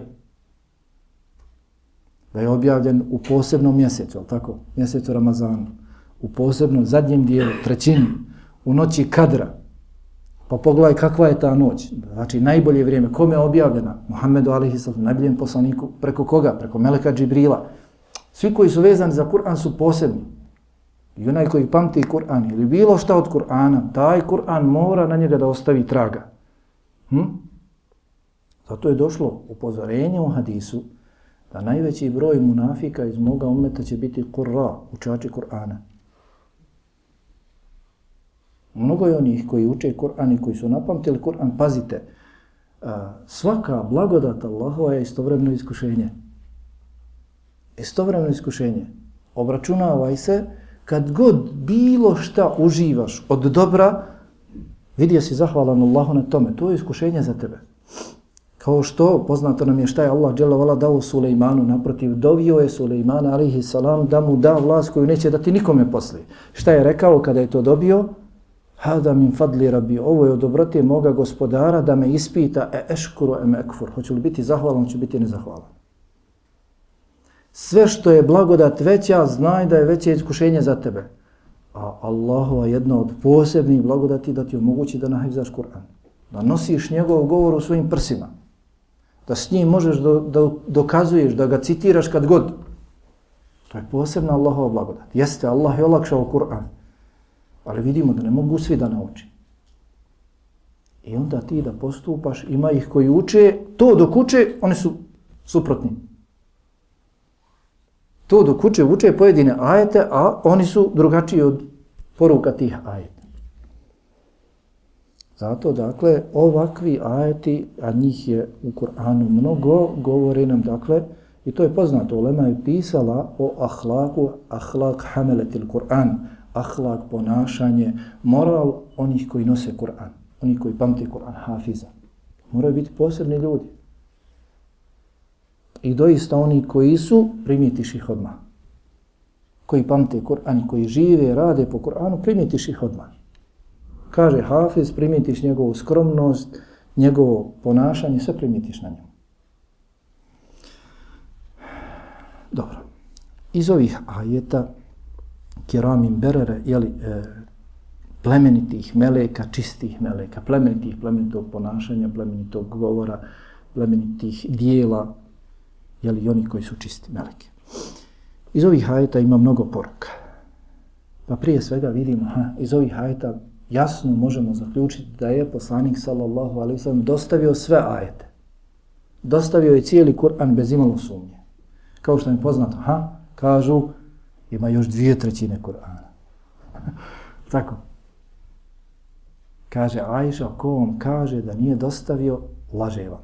Speaker 1: da je objavljen u posebnom mjesecu, ali tako, mjesecu Ramazanu, u posebnom zadnjem dijelu, trećini, u noći Kadra, Pa pogledaj kakva je ta noć. Znači, najbolje vrijeme. Kome je objavljena? Muhammedu alihi sallam, najboljem poslaniku. Preko koga? Preko Meleka Džibrila. Svi koji su vezani za Kur'an su posebni. I onaj koji pamti Kur'an ili bilo šta od Kur'ana, taj Kur'an mora na njega da ostavi traga. Hm? Zato je došlo upozorenje u hadisu da najveći broj munafika iz moga umeta će biti Kur'ra, učači Kur'ana. Mnogo je onih koji uče Kur'an i koji su napamtili Kur'an, pazite, svaka blagodat Allahova je istovremeno iskušenje. Istovremeno iskušenje. Obračunavaj se, kad god bilo šta uživaš od dobra, vidio si zahvalan Allahu na tome, to je iskušenje za tebe. Kao što poznato nam je šta je Allah dželovala dao Sulejmanu naprotiv, dovio je Sulejmana alihi salam da mu da vlast koju neće dati nikome poslije. Šta je rekao kada je to dobio? Hada min fadli rabbi, ovo je od dobrote moga gospodara da me ispita e eškuru em ekfur. Hoću li biti zahvalan, će biti nezahvalan. Sve što je blagodat veća, znaj da je veće iskušenje za tebe. A Allahova jedna od posebnih blagodati da ti omogući da nahivzaš Kur'an. Da nosiš njegov govor u svojim prsima. Da s njim možeš do, da dokazuješ, da ga citiraš kad god. To je posebna Allahova blagodat. Jeste, Allah je olakšao Kur'an. Ali vidimo da ne mogu svi da nauči. I onda ti da postupaš, ima ih koji uče, to dok uče, oni su suprotni. To dok uče, uče pojedine ajete, a oni su drugačiji od poruka tih ajeta. Zato, dakle, ovakvi ajeti, a njih je u Kur'anu mnogo, govore nam, dakle, i to je poznato, Ulema je pisala o ahlaku, ahlak hameletil Kur'an, ahlak, ponašanje, moral onih koji nose Kur'an, onih koji pamte Kur'an, hafiza. Moraju biti posebni ljudi. I doista oni koji su, primitiš ih odmah. Koji pamte Kur'an, koji žive, rade po Kur'anu, primitiš ih odmah. Kaže Hafiz, primitiš njegovu skromnost, njegovo ponašanje, sve primitiš na njemu. Dobro. Iz ovih ajeta, kiramim berere, jeli, e, plemenitih meleka, čistih meleka, plemenitih, plemenitog ponašanja, plemenitog govora, plemenitih dijela, jeli, oni koji su čisti meleke. Iz ovih hajeta ima mnogo poruka. Pa prije svega vidimo, ha, iz ovih hajeta jasno možemo zaključiti da je poslanik sallallahu alaihi sallam dostavio sve ajete. Dostavio je cijeli Kur'an bez imalo sumnje. Kao što je poznato, ha, kažu, ima još dvije trećine Kur'ana. (laughs) Tako. Kaže Ajša, ko vam kaže da nije dostavio, laže vam.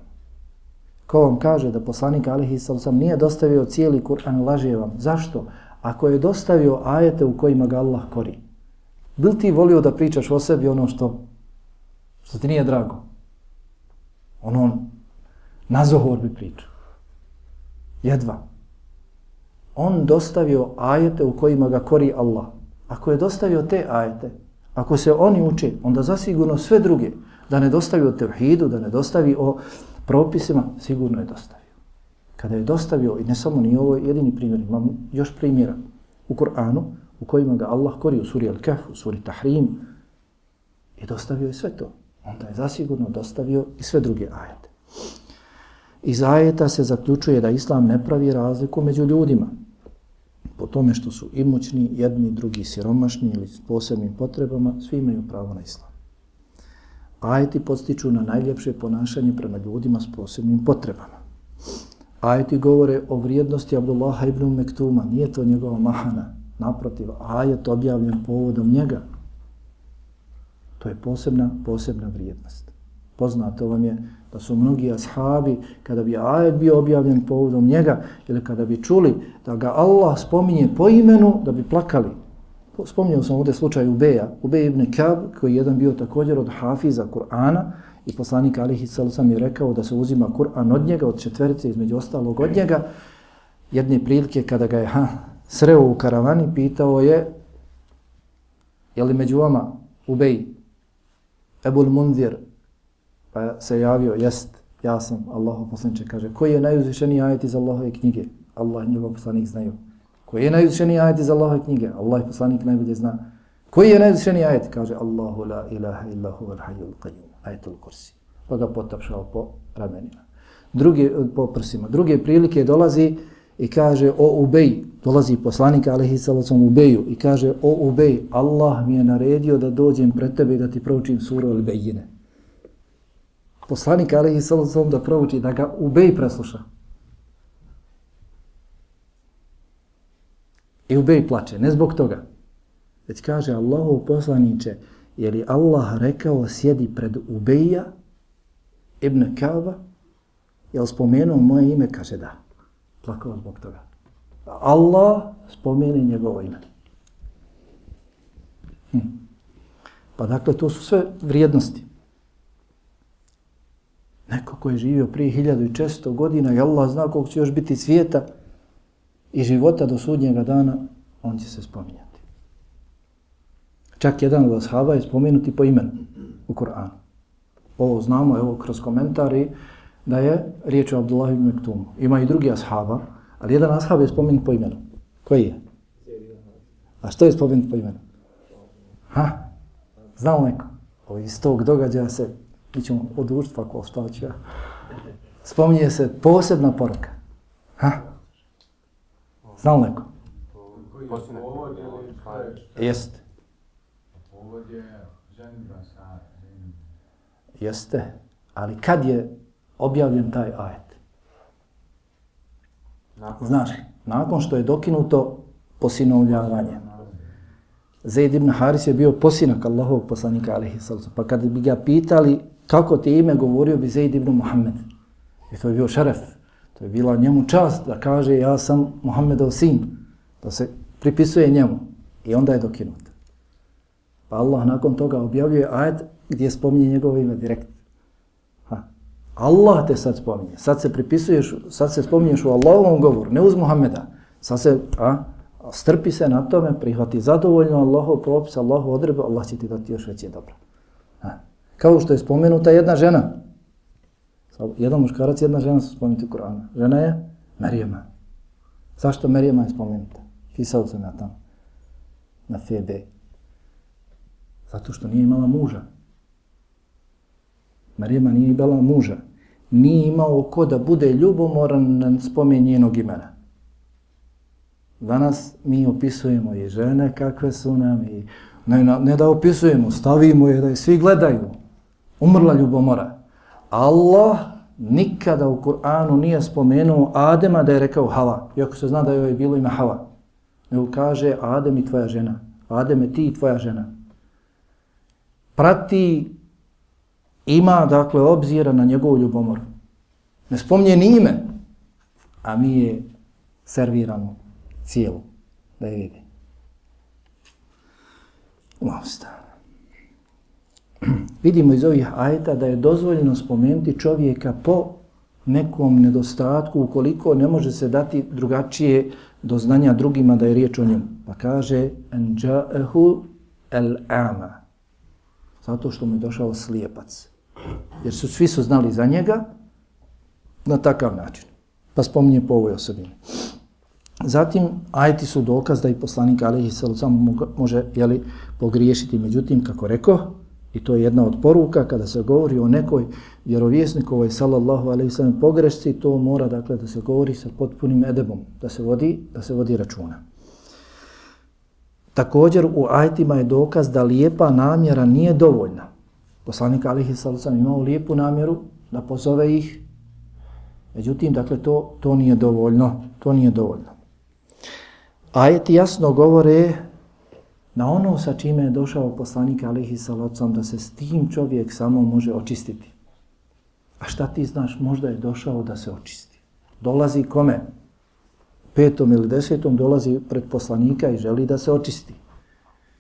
Speaker 1: Ko vam kaže da poslanik Alihi Salusam nije dostavio cijeli Kur'an, laže vam. Zašto? Ako je dostavio ajete u kojima ga Allah kori. Bil ti volio da pričaš o sebi ono što, što ti nije drago? Ono na zohor bi pričao. Jedva on dostavio ajete u kojima ga kori Allah. Ako je dostavio te ajete, ako se oni uče, onda zasigurno sve druge, da ne dostavi o tevhidu, da ne dostavi o propisima, sigurno je dostavio. Kada je dostavio, i ne samo ni ovo jedini primjer, imam još primjera u Kur'anu, u kojima ga Allah kori u suri Al-Kahf, u suri Tahrim, i dostavio je sve to. Onda je zasigurno dostavio i sve druge ajete. Iz ajeta se zaključuje da Islam ne pravi razliku među ljudima po tome što su imućni, jedni, drugi siromašni ili s posebnim potrebama, svi imaju pravo na islam. Ajeti postiču na najljepše ponašanje prema ljudima s posebnim potrebama. Ajeti govore o vrijednosti Abdullaha ibn Mektuma, nije to njegova mahana, naprotiv, ajet objavljen povodom njega. To je posebna, posebna vrijednost. Poznato vam je da su mnogi ashabi, kada bi ajet bio objavljen povodom njega, ili kada bi čuli da ga Allah spominje po imenu, da bi plakali. Spominjao sam ovdje slučaj Ubeja, Ubej ibn Kab, koji je jedan bio također od hafiza Kur'ana, i poslanik Alihi sam je rekao da se uzima Kur'an od njega, od četverice, između ostalog od njega. Jedne prilike kada ga je ha, sreo u karavani, pitao je, je li među vama Ubej, Ebul Mundir, Pa se javio, jest, ja sam Allahov poslanče. kaže, koji je najuzvišeniji ajet iz Allahove knjige? Allah i njegov poslanik znaju. Koji je najuzvišeniji ajet iz Allahove knjige? Allah i poslanik najbolje zna. Koji je najuzvišeniji ajet? Kaže, Allahu la ilaha illahu al hayyul qayyum. Ajetul kursi. Pa ga potapšao po ramenima. Drugi, po prsima. Druge prilike dolazi i kaže, o Ubej, dolazi poslanik, alaihi salacom, Ubeju, i kaže, o Ubej, Allah mi je naredio da dođem pred tebe i da ti proučim suru al-Bejine poslanik Alihi Salazom da prouči, da ga Ubej presluša. I Ubej plače, ne zbog toga. Već kaže Allahov poslaniće, je li Allah rekao sjedi pred Ubeja ibn Kaaba, je li spomenuo moje ime? Kaže da. Plakao zbog toga. Allah spomeni njegovo ime. Hm. Pa dakle, to su sve vrijednosti koji je živio prije 1600 godina i Allah zna koliko će još biti svijeta i života do sudnjega dana, on će se spominjati. Čak jedan od ashaba je spomenuti po imenu u Koranu. Ovo znamo, evo, kroz komentari, da je riječ o Abdullah ibn Mektumu. Ima i drugi ashaba, ali jedan ashab je spomenut po imenu. Koji je? A što je spomenut po imenu? Ha? Znao neko? Ovo iz tog događaja se, mi ćemo odužiti ako ostavit ja. Spominje se posebna poruka. Ha? Znao neko? Jeste. Jeste. Ali kad je objavljen taj ajet? Znaš, nakon što je dokinuto posinovljavanje. Zaid ibn Haris je bio posinak Allahovog poslanika, alaihi sallam. Pa kad bi ga pitali kako ti ime, govorio bi Zaid ibn Muhammed. I to je bio šeref. To je bila njemu čast da kaže ja sam Muhammedov sin. Da se pripisuje njemu. I onda je dokinut. Pa Allah nakon toga objavljuje ajet gdje spominje njegovo ime direkt. Ha. Allah te sad spominje. Sad se pripisuješ, sad se spominješ u Allahovom govoru, ne uz Muhammeda. Sad se, a, strpi se na tome, prihvati zadovoljno Allahov propis, Allahov odrebe, Allah će ti dati još veće dobro. Ha. Kao što je spomenuta jedna žena. Jedan muškarac, jedna žena su spomenuti u Kur'anu. Žena je Merijema. Zašto Merijema je spomenuta? Pisao sam ja tamo. Na FB. Zato što nije imala muža. Merijema nije imala muža. Nije imao ko da bude ljubomoran na spomen njenog imena. Danas mi opisujemo i žene kakve su nam i ne, ne da opisujemo, stavimo je da je svi gledaju. Umrla ljubomora. Allah nikada u Kur'anu nije spomenuo Adema da je rekao Hava, iako se zna da joj je bilo ime Hava. Nego kaže Adem i tvoja žena. Adem je ti i tvoja žena. Prati, ima dakle obzira na njegovu ljubomoru. Ne spomnje ni ime, a mi je serviramo cijelu, da je vidi. Usta. (clears throat) Vidimo iz ovih ajta da je dozvoljeno spomenuti čovjeka po nekom nedostatku ukoliko ne može se dati drugačije do znanja drugima da je riječ o njemu. Pa kaže en el ama. Zato što mu je došao slijepac. Jer su svi su znali za njega na takav način. Pa spominje po ovoj osobini. Zatim, ajti su dokaz da i poslanik Alihi Salucam može jeli, pogriješiti. Međutim, kako rekao, i to je jedna od poruka, kada se govori o nekoj vjerovjesnikovoj sallallahu alejhi ve sellem pogrešci, to mora dakle da se govori sa potpunim edebom, da se vodi, da se vodi računa. Također u ajtima je dokaz da lijepa namjera nije dovoljna. Poslanik Alihi Salucam imao lijepu namjeru da pozove ih, međutim, dakle, to, to nije dovoljno, to nije dovoljno. Ajeti jasno govore na ono sa čime je došao poslanik Alihi Salocom da se s tim čovjek samo može očistiti. A šta ti znaš, možda je došao da se očisti. Dolazi kome? Petom ili desetom dolazi pred poslanika i želi da se očisti.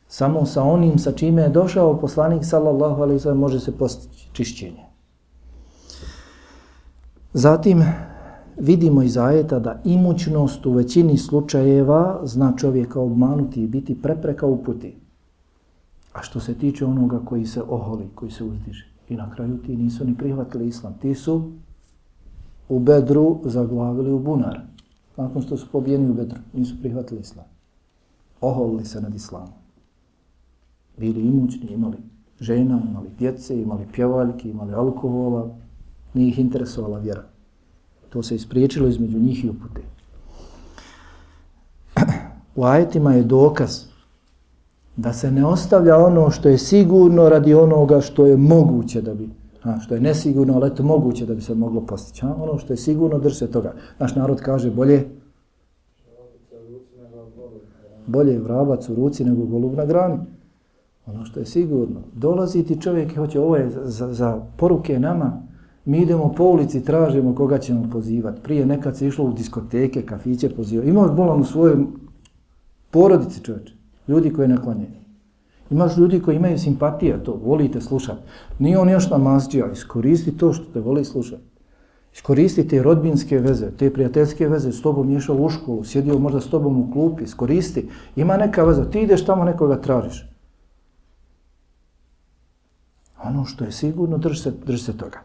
Speaker 1: Samo sa onim sa čime je došao poslanik sallallahu alaihi sallam može se postići čišćenje. Zatim, vidimo iz ajeta da imućnost u većini slučajeva zna čovjeka obmanuti i biti prepreka u puti. A što se tiče onoga koji se oholi, koji se uzdiže, i na kraju ti nisu ni prihvatili islam, ti su u bedru zaglavili u bunar. Nakon što su pobijeni u bedru, nisu prihvatili islam. Oholili se nad islamom. Bili imućni, imali žena, imali djece, imali pjevaljke, imali alkohola, nije ih interesovala vjera. To se ispriječilo između njih i upute. (clears throat) U ajetima je dokaz da se ne ostavlja ono što je sigurno radi onoga što je moguće da bi, a, što je nesigurno, ali eto moguće da bi se moglo postići. A, ono što je sigurno, drži se toga. Naš narod kaže bolje bolje je vrabac u ruci nego golub na grani. Ono što je sigurno. Dolazi ti čovjek i hoće ovo je za, za poruke nama. Mi idemo po ulici, tražimo koga ćemo pozivati. Prije nekad se išlo u diskoteke, kafiće pozivati. Imao bolan u svojoj porodici čovječe. Ljudi koji naklanjaju. Imaš ljudi koji imaju simpatija to volite slušati. Nije on još namazđija, iskoristi to što te voli slušati. Iskoristi te rodbinske veze, te prijateljske veze, s tobom ješao u školu, sjedio možda s tobom u klupi, iskoristi. Ima neka veza, ti ideš tamo nekoga tražiš. Ono što je sigurno, drži se, drži se toga.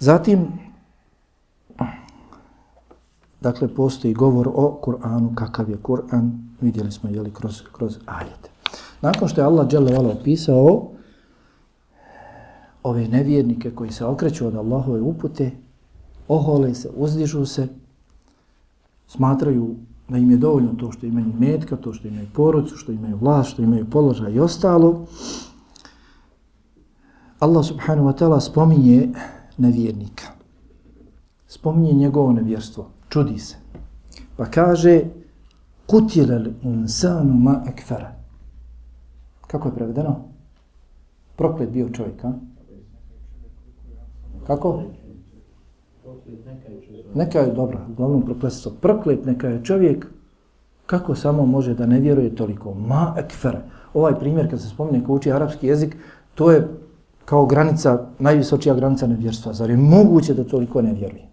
Speaker 1: Zatim, dakle, postoji govor o Kur'anu, kakav je Kur'an, vidjeli smo, jeli, kroz, kroz ajete. Nakon što je Allah dželle opisao ove nevjernike koji se okreću od Allahove upute, ohole se, uzdižu se, smatraju da im je dovoljno to što imaju metka, to što imaju porodcu, što imaju vlast, što imaju položaj i ostalo. Allah subhanahu wa ta'ala spominje nevjernika. Spominje njegovo nevjerstvo. Čudi se. Pa kaže Kutilel insanu ma ekfara. Kako je prevedeno? Proklet bio čovjek, a? Kako? Neka je dobra, uglavnom prokletstvo. Proklet neka je čovjek, kako samo može da ne vjeruje toliko? Ma ekfara. Ovaj primjer kad se spominje ko uči arapski jezik, to je kao granica, najvisočija granica nevjerstva. Zar je moguće da toliko ne vjeruje?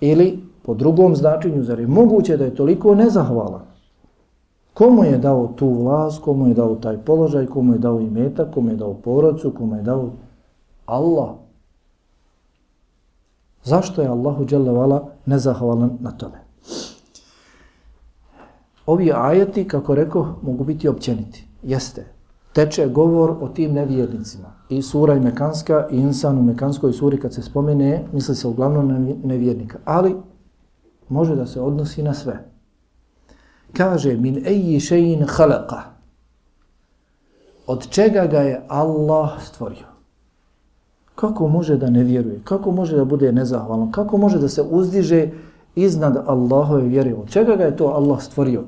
Speaker 1: Ili, po drugom značenju, zar je moguće da je toliko nezahvalan? Komu je dao tu vlast, komu je dao taj položaj, komu je dao imeta, komu je dao porodcu, komu je dao Allah. Zašto je Allahu dželle nezahvalan na tome? Ovi ajeti, kako rekao, mogu biti općeniti. Jeste. Teče govor o tim nevjernicima. I sura i mekanska, i insan u mekanskoj suri kad se spomene, misli se uglavnom na nevjernika. Ali može da se odnosi na sve. Kaže, min eji šein halaka. Od čega ga je Allah stvorio? Kako može da ne vjeruje? Kako može da bude nezahvalan? Kako može da se uzdiže iznad Allahove vjere? Od čega ga je to Allah stvorio?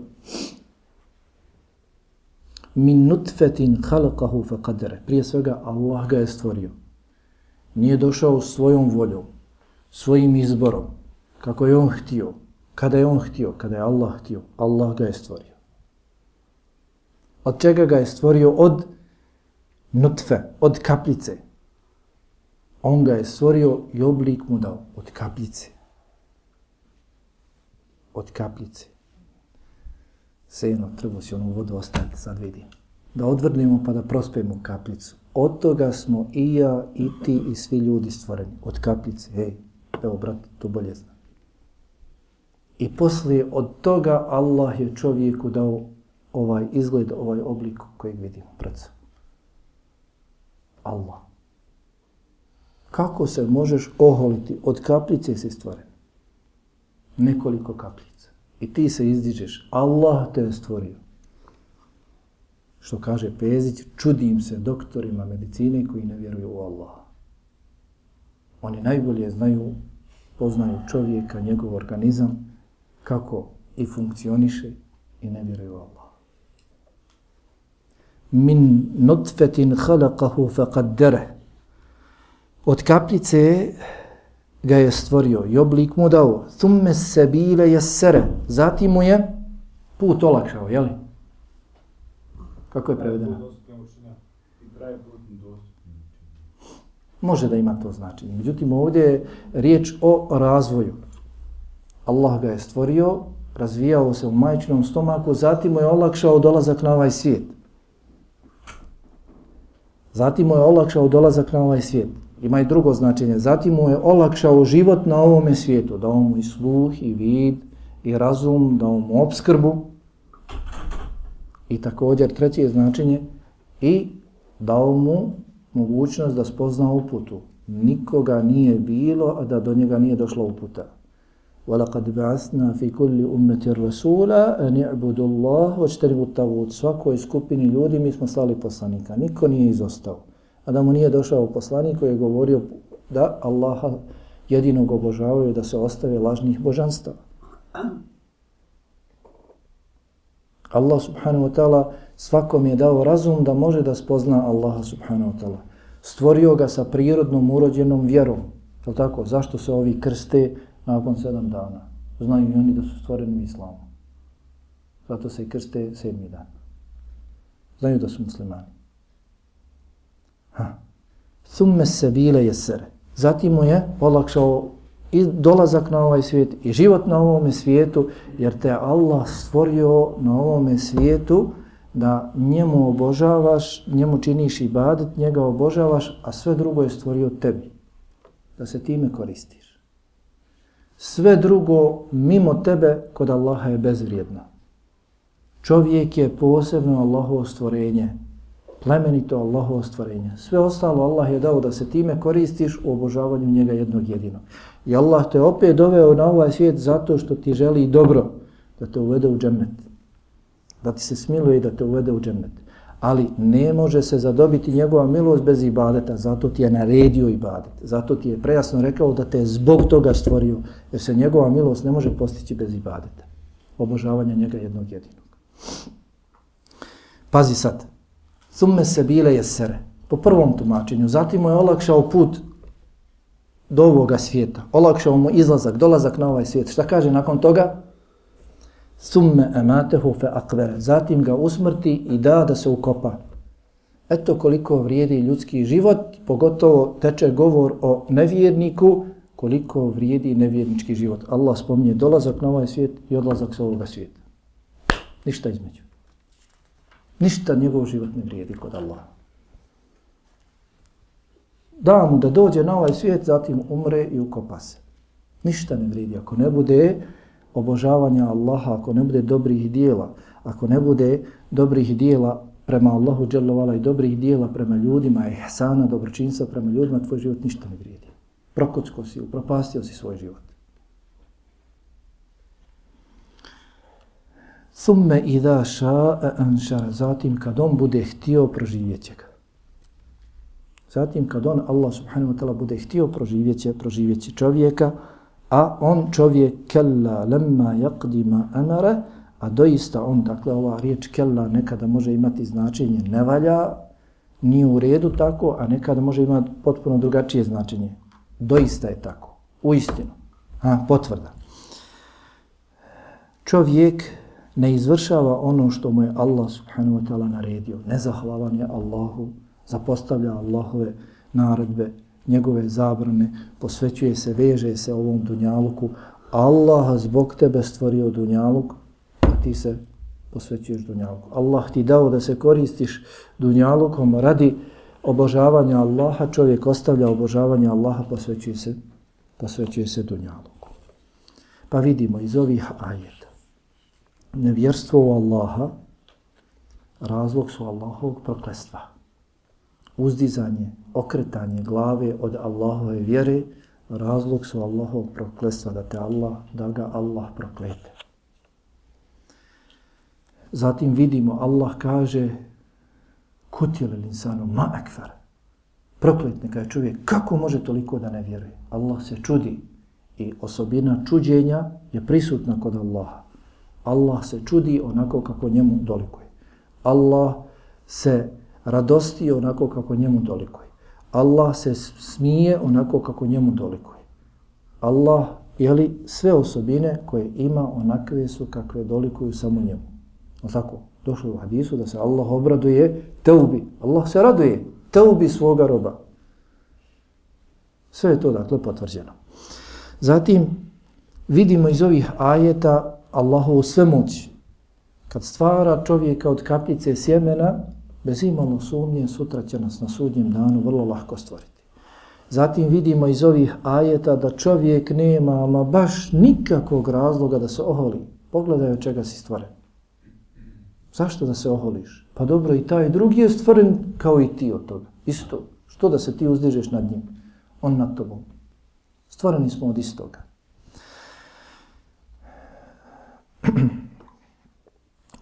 Speaker 1: Min nutfetin halakahu fa kadere. Prije svega Allah ga je stvorio. Nije došao svojom voljom, svojim izborom, kako je on htio. Kada je on htio, kada je Allah htio, Allah ga je stvorio. Od čega ga je stvorio? Od nutfe, od kapljice. On ga je stvorio i oblik mu dao od kapljice. Od kapljice seno, treba si onu vodu ostaviti, sad vidim. Da odvrnemo pa da prospemo kapljicu. Od toga smo i ja, i ti, i svi ljudi stvoreni. Od kapljice. Hej, evo, brat, to bolje zna. I poslije od toga Allah je čovjeku dao ovaj izgled, ovaj oblik kojeg vidimo pred. Allah. Kako se možeš oholiti? Od kapljice si stvoren. Nekoliko kapljica. I ti se izdižeš. Allah te je stvorio. Što kaže Pezić, čudim se doktorima medicine koji ne vjeruju u Allaha. Oni najbolje znaju, poznaju čovjeka, njegov organizam, kako i funkcioniše i ne vjeruju u Allaha. Min nutfetin halakahu faqaddere. Od kapljice ga je stvorio i oblik mu dao. Thumme sebile jesere. Zatim mu je put olakšao, jeli? Kako je prevedeno? Može da ima to značenje. Međutim, ovdje je riječ o razvoju. Allah ga je stvorio, razvijao se u majčinom stomaku, zatim mu je olakšao dolazak na ovaj svijet. Zatim mu je olakšao dolazak na ovaj svijet Ima i drugo značenje. Zatim mu je olakšao život na ovome svijetu. Dao mu i sluh, i vid, i razum, dao mu obskrbu. I također treće značenje. I dao mu mogućnost da spozna uputu. Nikoga nije bilo, a da do njega nije došla uputa. وَلَقَدْ بَعَثْنَا فِي كُلِّ أُمَّةِ الرَّسُولَ أَنِ اعْبُدُ اللَّهُ وَاجْتَرِبُ التَّغُوتِ Svakoj skupini ljudi mi smo slali poslanika. Niko nije izostao. A da mu nije došao poslanik koji je govorio da Allaha jedinog obožavaju da se ostave lažnih božanstava. Allah subhanahu wa ta'ala svakom je dao razum da može da spozna Allaha subhanahu wa ta'ala. Stvorio ga sa prirodnom urođenom vjerom. Je tako? Zašto se ovi krste nakon sedam dana? Znaju i oni da su stvoreni u islamu. Zato se i krste sedmi dan. Znaju da su muslimani. Thumme se bile jesere. Zatim mu je olakšao i dolazak na ovaj svijet i život na ovom svijetu, jer te Allah stvorio na ovom svijetu da njemu obožavaš, njemu činiš ibadet, njega obožavaš, a sve drugo je stvorio tebi. Da se time koristiš. Sve drugo mimo tebe kod Allaha je bezvrijedno. Čovjek je posebno Allahovo stvorenje, plemenito Allahovo stvorenje. Sve ostalo Allah je dao da se time koristiš u obožavanju njega jednog jedinog. I Allah te opet doveo na ovaj svijet zato što ti želi dobro da te uvede u džennet. Da ti se smiluje i da te uvede u džennet. Ali ne može se zadobiti njegova milost bez ibadeta, zato ti je naredio ibadet. Zato ti je prejasno rekao da te je zbog toga stvorio, jer se njegova milost ne može postići bez ibadeta. Obožavanja njega jednog jedinog. Pazi sad. Thumme se bile jesere. Po prvom tumačenju. Zatim mu je olakšao put do ovoga svijeta. Olakšao mu izlazak, dolazak na ovaj svijet. Šta kaže nakon toga? Thumme ematehu fe akvere. Zatim ga usmrti i da da se ukopa. Eto koliko vrijedi ljudski život, pogotovo teče govor o nevjerniku, koliko vrijedi nevjernički život. Allah spominje dolazak na ovaj svijet i odlazak sa ovoga svijeta. Ništa između. Ništa njegov život ne vrijedi kod Allaha. Da mu da dođe na ovaj svijet, zatim umre i ukopa se. Ništa ne vrijedi. Ako ne bude obožavanja Allaha, ako ne bude dobrih dijela, ako ne bude dobrih dijela prema Allahu dželovala i dobrih dijela prema ljudima, ihsana, dobročinstva prema ljudima, tvoj život ništa ne vrijedi. Prokocko si, upropastio si svoj život. Thumme idha sha'a anšara. Zatim kad on bude htio proživjet će ga. Zatim kad on, Allah subhanahu wa ta'ala, bude htio proživjet će, proživjet će čovjeka, a on čovjek kella lemma yaqdima amara, a doista on, dakle ova riječ kella nekada može imati značenje ne valja, nije u redu tako, a nekada može imati potpuno drugačije značenje. Doista je tako. U istinu. Ha, potvrda. Čovjek ne izvršava ono što mu je Allah subhanahu wa ta'ala naredio. Nezahvalan je Allahu, zapostavlja Allahove naredbe, njegove zabrane, posvećuje se, veže se ovom dunjaluku. Allah zbog tebe stvorio dunjaluk, a ti se posvećuješ dunjaluku. Allah ti dao da se koristiš dunjalukom radi obožavanja Allaha, čovjek ostavlja obožavanje Allaha, posvećuje se, posvećuje se dunjaluku. Pa vidimo iz ovih ajeta nevjerstvo u Allaha razlog su Allahovog proklestva. Uzdizanje, okretanje glave od Allahove vjere razlog su Allahovog proklestva da te Allah, da ga Allah proklete. Zatim vidimo Allah kaže kutil il insanu ma ekfer. Proklet neka je čovjek. Kako može toliko da ne vjeruje? Allah se čudi i osobina čuđenja je prisutna kod Allaha. Allah se čudi onako kako njemu dolikuje. Allah se radosti onako kako njemu dolikuje. Allah se smije onako kako njemu dolikuje. Allah, jeli, sve osobine koje ima onakve su kakve dolikuju samo njemu. O tako, došlo u hadisu da se Allah obraduje teubi. Allah se raduje teubi svoga roba. Sve je to dakle potvrđeno. Zatim vidimo iz ovih ajeta Allahovu svemoć, kad stvara čovjeka od kapljice sjemena, bez imalo sumnje, sutra će nas na sudnjem danu vrlo lahko stvoriti. Zatim vidimo iz ovih ajeta da čovjek nema ama baš nikakvog razloga da se oholi. Pogledaj od čega si stvoren. Zašto da se oholiš? Pa dobro, i taj drugi je stvoren kao i ti od toga. Isto. Što da se ti uzdižeš nad njim? On nad tobom. Stvoreni smo od istoga. (clears throat)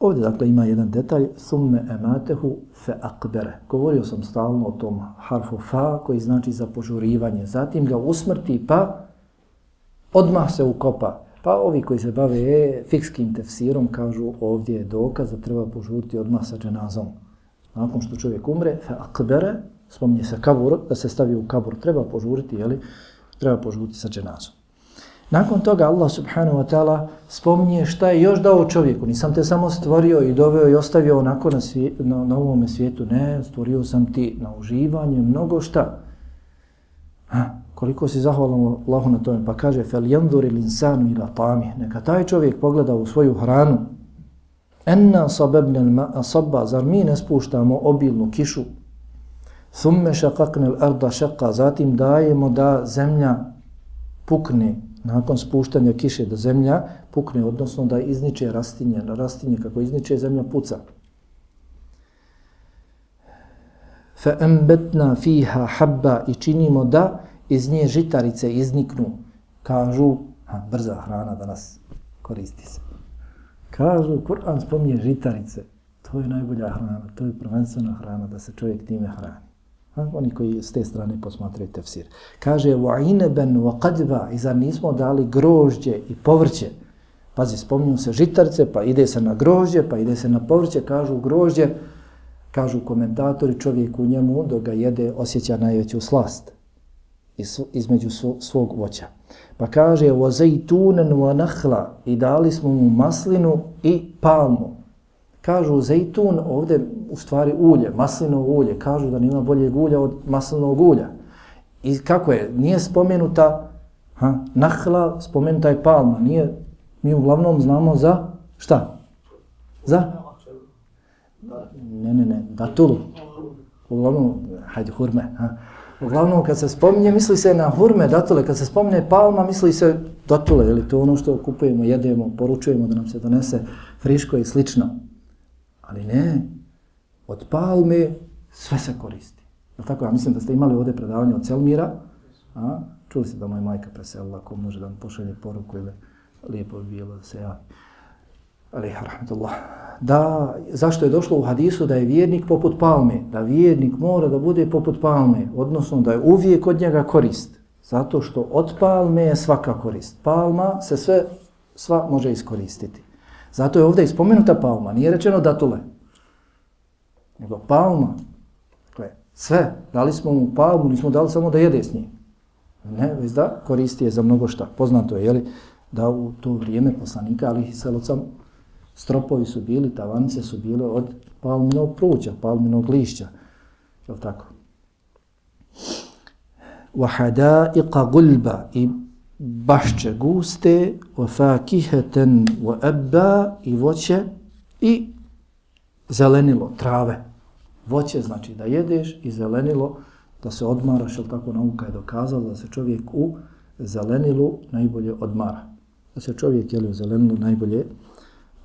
Speaker 1: Ovdje dakle ima jedan detalj, summe ematehu fe akbere. Govorio sam stalno o tom harfu fa koji znači za požurivanje. Zatim ga usmrti pa odmah se ukopa. Pa ovi koji se bave e, fikskim tefsirom kažu ovdje je dokaz da treba požuriti odmah sa dženazom. Nakon što čovjek umre, fe akbere, spominje se kabur, da se stavi u kabur, treba požuriti, jeli? Treba požuriti sa dženazom. Nakon toga Allah subhanahu wa ta'ala spominje šta je još dao čovjeku. Nisam te samo stvorio i doveo i ostavio onako na, svije, na, na ovome svijetu. Ne, stvorio sam ti na uživanje mnogo šta. Ha, koliko si zahvalan Allahu na tome. Pa kaže, fel janduri linsanu ila tami. Neka taj čovjek pogleda u svoju hranu. Enna sabebne ma sabba, zar mi ne spuštamo obilnu kišu? Thumme šakakne l'arda šaka, zatim dajemo da zemlja pukne nakon spuštanja kiše da zemlja pukne, odnosno da izniče rastinje, na rastinje kako izniče zemlja puca. Fa embetna fiha habba i činimo da iz nje žitarice izniknu. Kažu, ha, brza hrana danas koristi se. Kažu, Kur'an spominje žitarice. To je najbolja hrana, to je prvenstvena hrana da se čovjek time hrani. Ha? Oni koji s te strane posmatraju tefsir. Kaže, wa ineben wa qadba, i zar nismo dali grožđe i povrće? Pazi, spominju se žitarce, pa ide se na grožđe, pa ide se na povrće, kažu grožđe, kažu komentatori, čovjek u njemu, dok ga jede, osjeća najveću slast između svog voća. Pa kaže, wa zaytunan wa nakhla, i dali smo mu maslinu i palmu. Kažu zejtun, ovdje u stvari ulje, maslinovo ulje. Kažu da nima boljeg ulja od maslinovog ulja. I kako je? Nije spomenuta ha, nahla, spomenuta je palma. Nije, mi uglavnom znamo za šta? Za? Ne, ne, ne, datulu. Uglavnom, hajde, hurme. Ha. Uglavnom, kad se spominje, misli se na hurme, datule. Kad se spominje palma, misli se datule. Ili to ono što kupujemo, jedemo, poručujemo da nam se donese friško i slično. Ali ne, od palme sve se koristi. Je tako? Ja mislim da ste imali ovdje predavanje od Celmira. A? Čuli ste da moja majka preselila, ko može da mi pošalje poruku ili lijepo bi bilo da se ja. Ali, rahmetullah. Da, zašto je došlo u hadisu da je vjernik poput palme? Da vjernik mora da bude poput palme, odnosno da je uvijek od njega korist. Zato što od palme je svaka korist. Palma se sve, sva može iskoristiti. Zato je ovdje ispomenuta palma, nije rečeno datule. Nego palma. Dakle, sve, dali smo mu palmu, nismo dali samo da jede s njim. Ne, već da koristi je za mnogo šta. Poznato je, jeli, da u to vrijeme poslanika, ali i selocam, stropovi su bili, tavanice su bile od palminog pruća, palminog lišća. Je li tako? Wahadaiqa gulba i bašće guste, wa fakiheten wa ebba i voće i zelenilo, trave. Voće znači da jedeš i zelenilo da se odmaraš, jer tako nauka je dokazala da se čovjek u zelenilu najbolje odmara. Da se čovjek jeli u zelenilu najbolje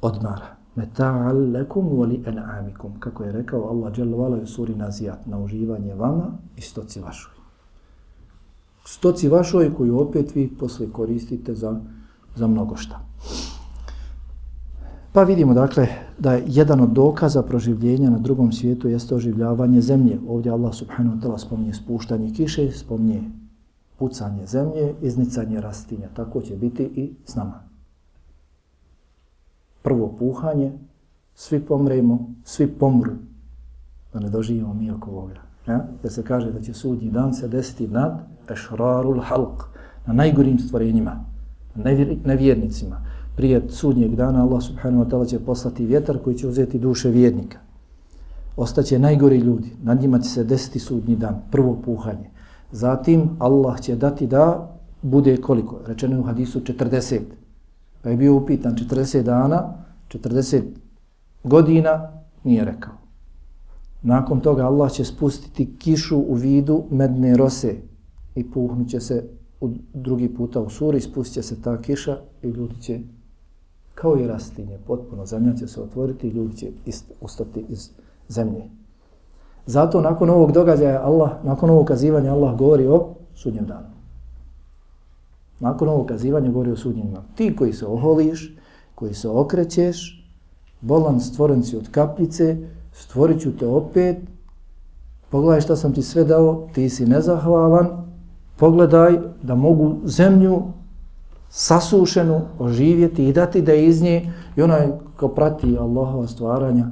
Speaker 1: odmara. Meta'al lekum voli en'amikum. Kako je rekao Allah dželle vala u suri Nazijat, na uživanje vama i stoci vašoj stoci vašoj koju opet vi posle koristite za, za mnogo šta. Pa vidimo dakle da je jedan od dokaza proživljenja na drugom svijetu jeste oživljavanje zemlje. Ovdje Allah subhanahu wa ta'ala spominje spuštanje kiše, spominje pucanje zemlje, iznicanje rastinja. Tako će biti i s nama. Prvo puhanje, svi pomremo, svi pomru, da ne doživimo mi oko ovoga. Ja? Da se kaže da će sudnji dan se desiti nad ešrarul halq, na najgorim stvorenjima, nevjernicima. Prije sudnjeg dana Allah subhanahu wa ta'ala će poslati vjetar koji će uzeti duše vjernika. Ostaće najgori ljudi, nad njima će se desiti sudnji dan, prvo puhanje. Zatim Allah će dati da bude koliko? Rečeno je u hadisu 40. Pa je bio upitan 40 dana, 40 godina, nije rekao. Nakon toga Allah će spustiti kišu u vidu medne rose, i puhnuće se u drugi puta u suri, spustit će se ta kiša i ljudi će, kao i rastinje, potpuno zemlja će se otvoriti i ljudi će ist, ustati iz zemlje. Zato nakon ovog događaja Allah, nakon ovog kazivanja Allah govori o sudnjem danu. Nakon ovog kazivanja govori o sudnjem danu. Ti koji se oholiš, koji se okrećeš, bolan stvoren si od kapljice, stvorit ću te opet, pogledaj šta sam ti sve dao, ti si nezahvalan, pogledaj da mogu zemlju sasušenu oživjeti i dati da iz nje i onaj ko prati Allahova stvaranja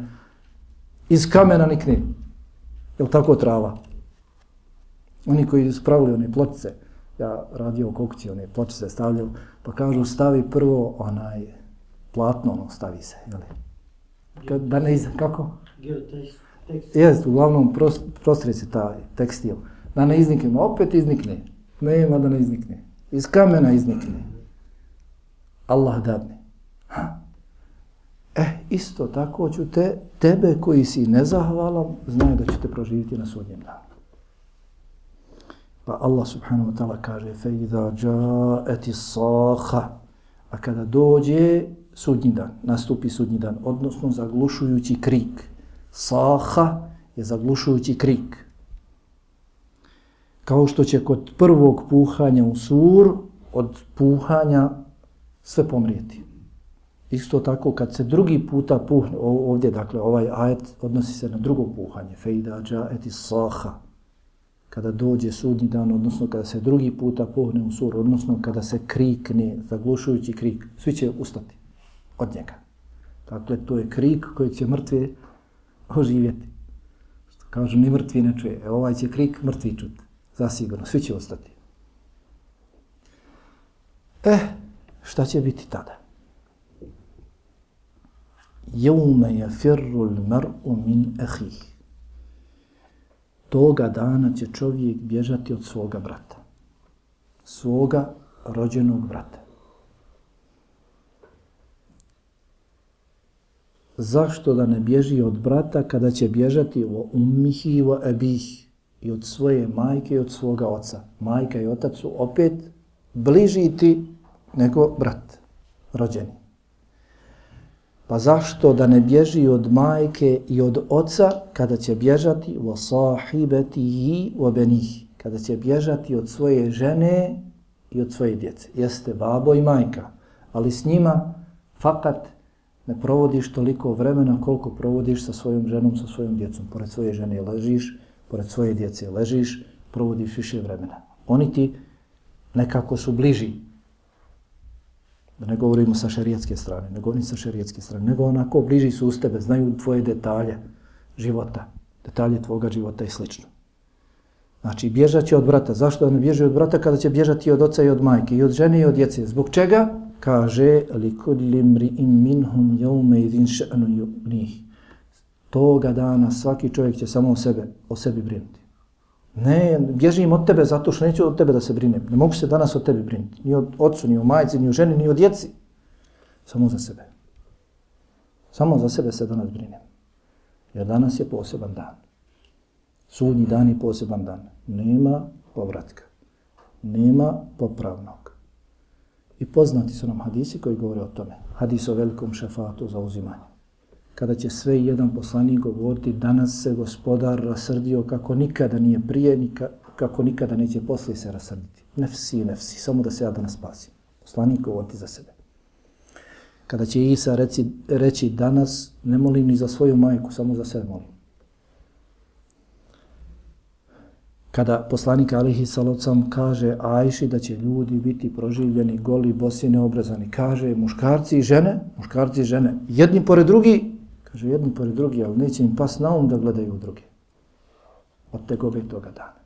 Speaker 1: iz kamena nikne. Je tako trava? Oni koji su pravili one pločice, ja radio u kokci, one pločice stavljaju, pa kažu stavi prvo onaj platno, ono stavi se, jel? Kad, da ne iz... Kako? Jest, uglavnom prostri se taj tekstil Da ne iznikne, opet iznikne. Nema da ne iznikne. Iz kamena iznikne. Allah dadne. Ha. E, isto tako ću te, tebe koji si nezahvalan, znaju da ćete proživiti na sudnjem danu. Pa Allah subhanahu wa ta'ala kaže فَإِذَا جَاءَتِ الصَّاخَ A kada dođe sudnji dan, nastupi sudnji dan, odnosno zaglušujući krik. Saha je zaglušujući krik. Kao što će kod prvog puhanja u sur, od puhanja sve pomrijeti. Isto tako kad se drugi puta puhne, ovdje dakle ovaj ajet odnosi se na drugo puhanje, fejda džaeti saha, kada dođe sudnji dan, odnosno kada se drugi puta puhne u sur, odnosno kada se krikne, zaglušujući krik, svi će ustati od njega. Dakle, to je krik koji će mrtve oživjeti. Što kažu, ni mrtvi ne čuje. E, ovaj će krik mrtvi čuti. Zasigurno, svi će ostati. Eh, šta će biti tada? Jevme je firrul mar'u min ehih. Toga dana će čovjek bježati od svoga brata. Svoga rođenog brata. Zašto da ne bježi od brata kada će bježati o ummihi i o ebih i od svoje majke i od svoga oca? Majka i otac su opet bliži ti nego brat, rođeni. Pa zašto da ne bježi od majke i od oca kada će bježati wa sahibatihi wa benih, kada će bježati od svoje žene i od svoje djece. Jeste babo i majka, ali s njima fakat ne provodiš toliko vremena koliko provodiš sa svojom ženom, sa svojom djecom. Pored svoje žene ležiš, pored svoje djece ležiš, provodiš više vremena. Oni ti nekako su bliži, da ne govorimo sa šerijetske strane, nego oni sa šerijetske strane, nego onako bliži su uz tebe, znaju tvoje detalje života, detalje tvoga života i slično. Znači, bježat će od brata. Zašto ne bježi od brata kada će bježati od oca i od majke, i od žene i od djece? Zbog čega? Kaže, li kudli mri im minhum jaume idin še'nu njih. Toga dana svaki čovjek će samo o sebe, o sebi brinuti. Ne, bježim od tebe zato što neću od tebe da se brinem. Ne mogu se danas od tebe brinuti. Ni od ocu, ni od majci, ni od ženi, ni od djeci. Samo za sebe. Samo za sebe se danas brinem. Jer danas je poseban dan. Sudnji dan je poseban dan. Nema povratka. Nema popravnog. I poznati su nam hadisi koji govore o tome. Hadis o velikom šefatu za uzimanje kada će sve jedan poslanik govoriti danas se gospodar rasrdio kako nikada nije prije, nika, kako nikada neće poslije se rasrditi. Nefsi, nefsi, samo da se ja danas spasim. Poslanik govoriti za sebe. Kada će Isa reci, reći danas ne molim ni za svoju majku, samo za sebe molim. Kada poslanik Alihi Salocam kaže Ajši da će ljudi biti proživljeni, goli, bosi, neobrazani, kaže muškarci i žene, muškarci i žene, jedni pored drugi, Kaže, jedni pored drugi, ali neće im pas na um da gledaju u druge. Od te gobe toga dana.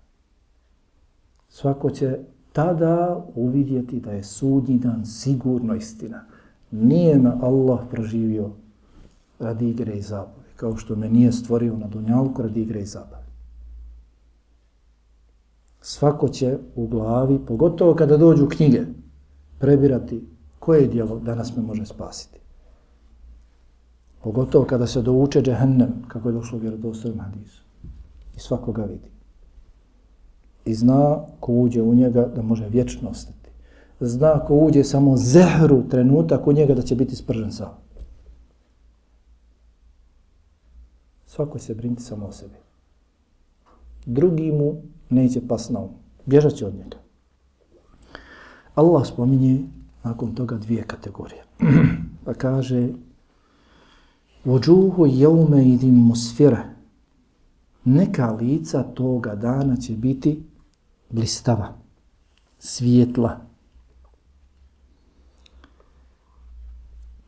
Speaker 1: Svako će tada uvidjeti da je sudnji dan sigurno istina. Nije me Allah proživio radi igre i zabave, kao što me nije stvorio na dunjalku radi igre i zabave. Svako će u glavi, pogotovo kada dođu knjige, prebirati koje dijelo danas me može spasiti. Pogotovo kada se douče džehennem, kako je došlo u vjerodostojnom hadisu. I svakoga vidi. I zna ko uđe u njega da može vječno ostati. Zna ko uđe samo zehru trenutak u njega da će biti spržen sam. Svako se brinti samo o sebi. Drugi mu neće pas na um. Bježat će od njega. Allah spominje nakon toga dvije kategorije. (clears throat) pa kaže Vođuhu jeume idim musfire. Neka lica toga dana će biti blistava, svijetla.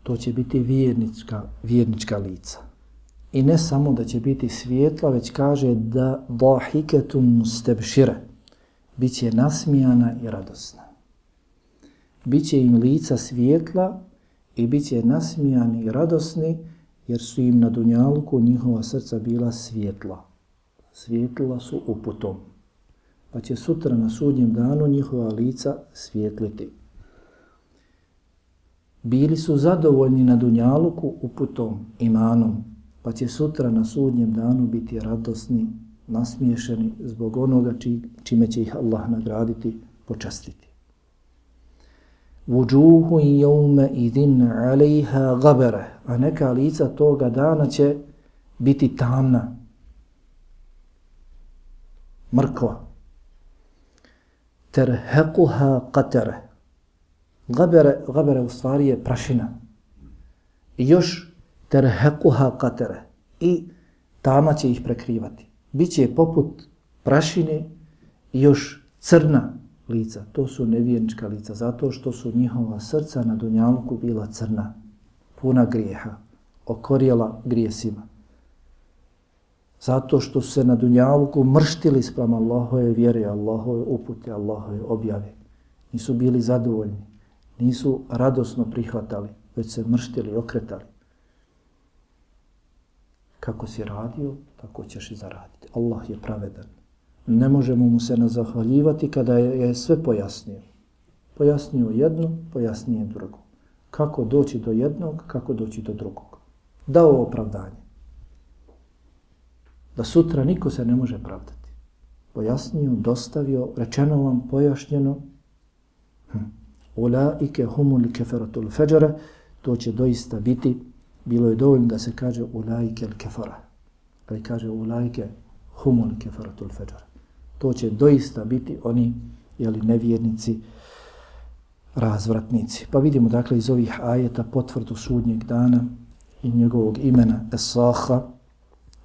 Speaker 1: to će biti vjernička, vjernička lica. I ne samo da će biti svijetla, već kaže da dahiketum stebšire, Biće nasmijana i radosna. Biće im lica svijetla i bit će nasmijani i radosni, jer su im na dunjalku njihova srca bila svjetla. Svjetla su uputom. Pa će sutra na sudnjem danu njihova lica svjetliti. Bili su zadovoljni na dunjaluku uputom, imanom, pa će sutra na sudnjem danu biti radosni, nasmiješeni zbog onoga či, čime će ih Allah nagraditi, počastiti. Vujuhu jevme idin alejha gabere, a neka lica toga dana će biti tamna, mrkva. Terhequha qatara. Gabere, gabere u stvari je prašina. I još terhequha qatere. I tama će ih prekrivati. Biće poput prašine i još crna lica. To su nevjernička lica, zato što su njihova srca na dunjalku bila crna, puna grijeha, okorjela grijesima. Zato što su se na dunjalku mrštili sprem Allahove vjere, Allahove upute, Allahove objave. Nisu bili zadovoljni, nisu radosno prihvatali, već se mrštili, okretali. Kako si radio, tako ćeš i zaraditi. Allah je pravedan ne možemo mu se nazahvaljivati kada je sve pojasnio. Pojasnio jedno, pojasnije drugo. Kako doći do jednog, kako doći do drugog. Dao opravdanje. Da sutra niko se ne može pravdati. Pojasnio, dostavio, rečeno vam, pojašnjeno. Hm. Ulaike humul keferatul feđara, to će doista biti, bilo je dovoljno da se kaže ulaike il kefara. Ali kaže ulaike humul keferatul feđara to će doista biti oni jeli, nevjernici, razvratnici. Pa vidimo dakle iz ovih ajeta potvrdu sudnjeg dana i njegovog imena Esaha,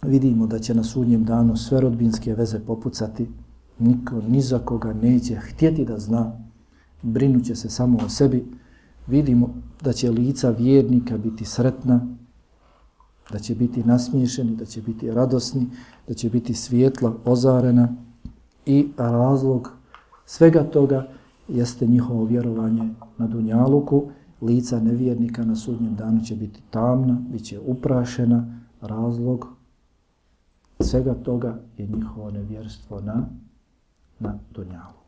Speaker 1: vidimo da će na sudnjem danu sve rodbinske veze popucati, niko ni za koga neće htjeti da zna, brinuće se samo o sebi, vidimo da će lica vjernika biti sretna, da će biti nasmiješeni, da će biti radosni, da će biti svijetla, ozarena, I razlog svega toga jeste njihovo vjerovanje na Dunjaluku. Lica nevjernika na sudnjem danu će biti tamna, bit će uprašena. Razlog svega toga je njihovo nevjerstvo na, na Dunjaluku.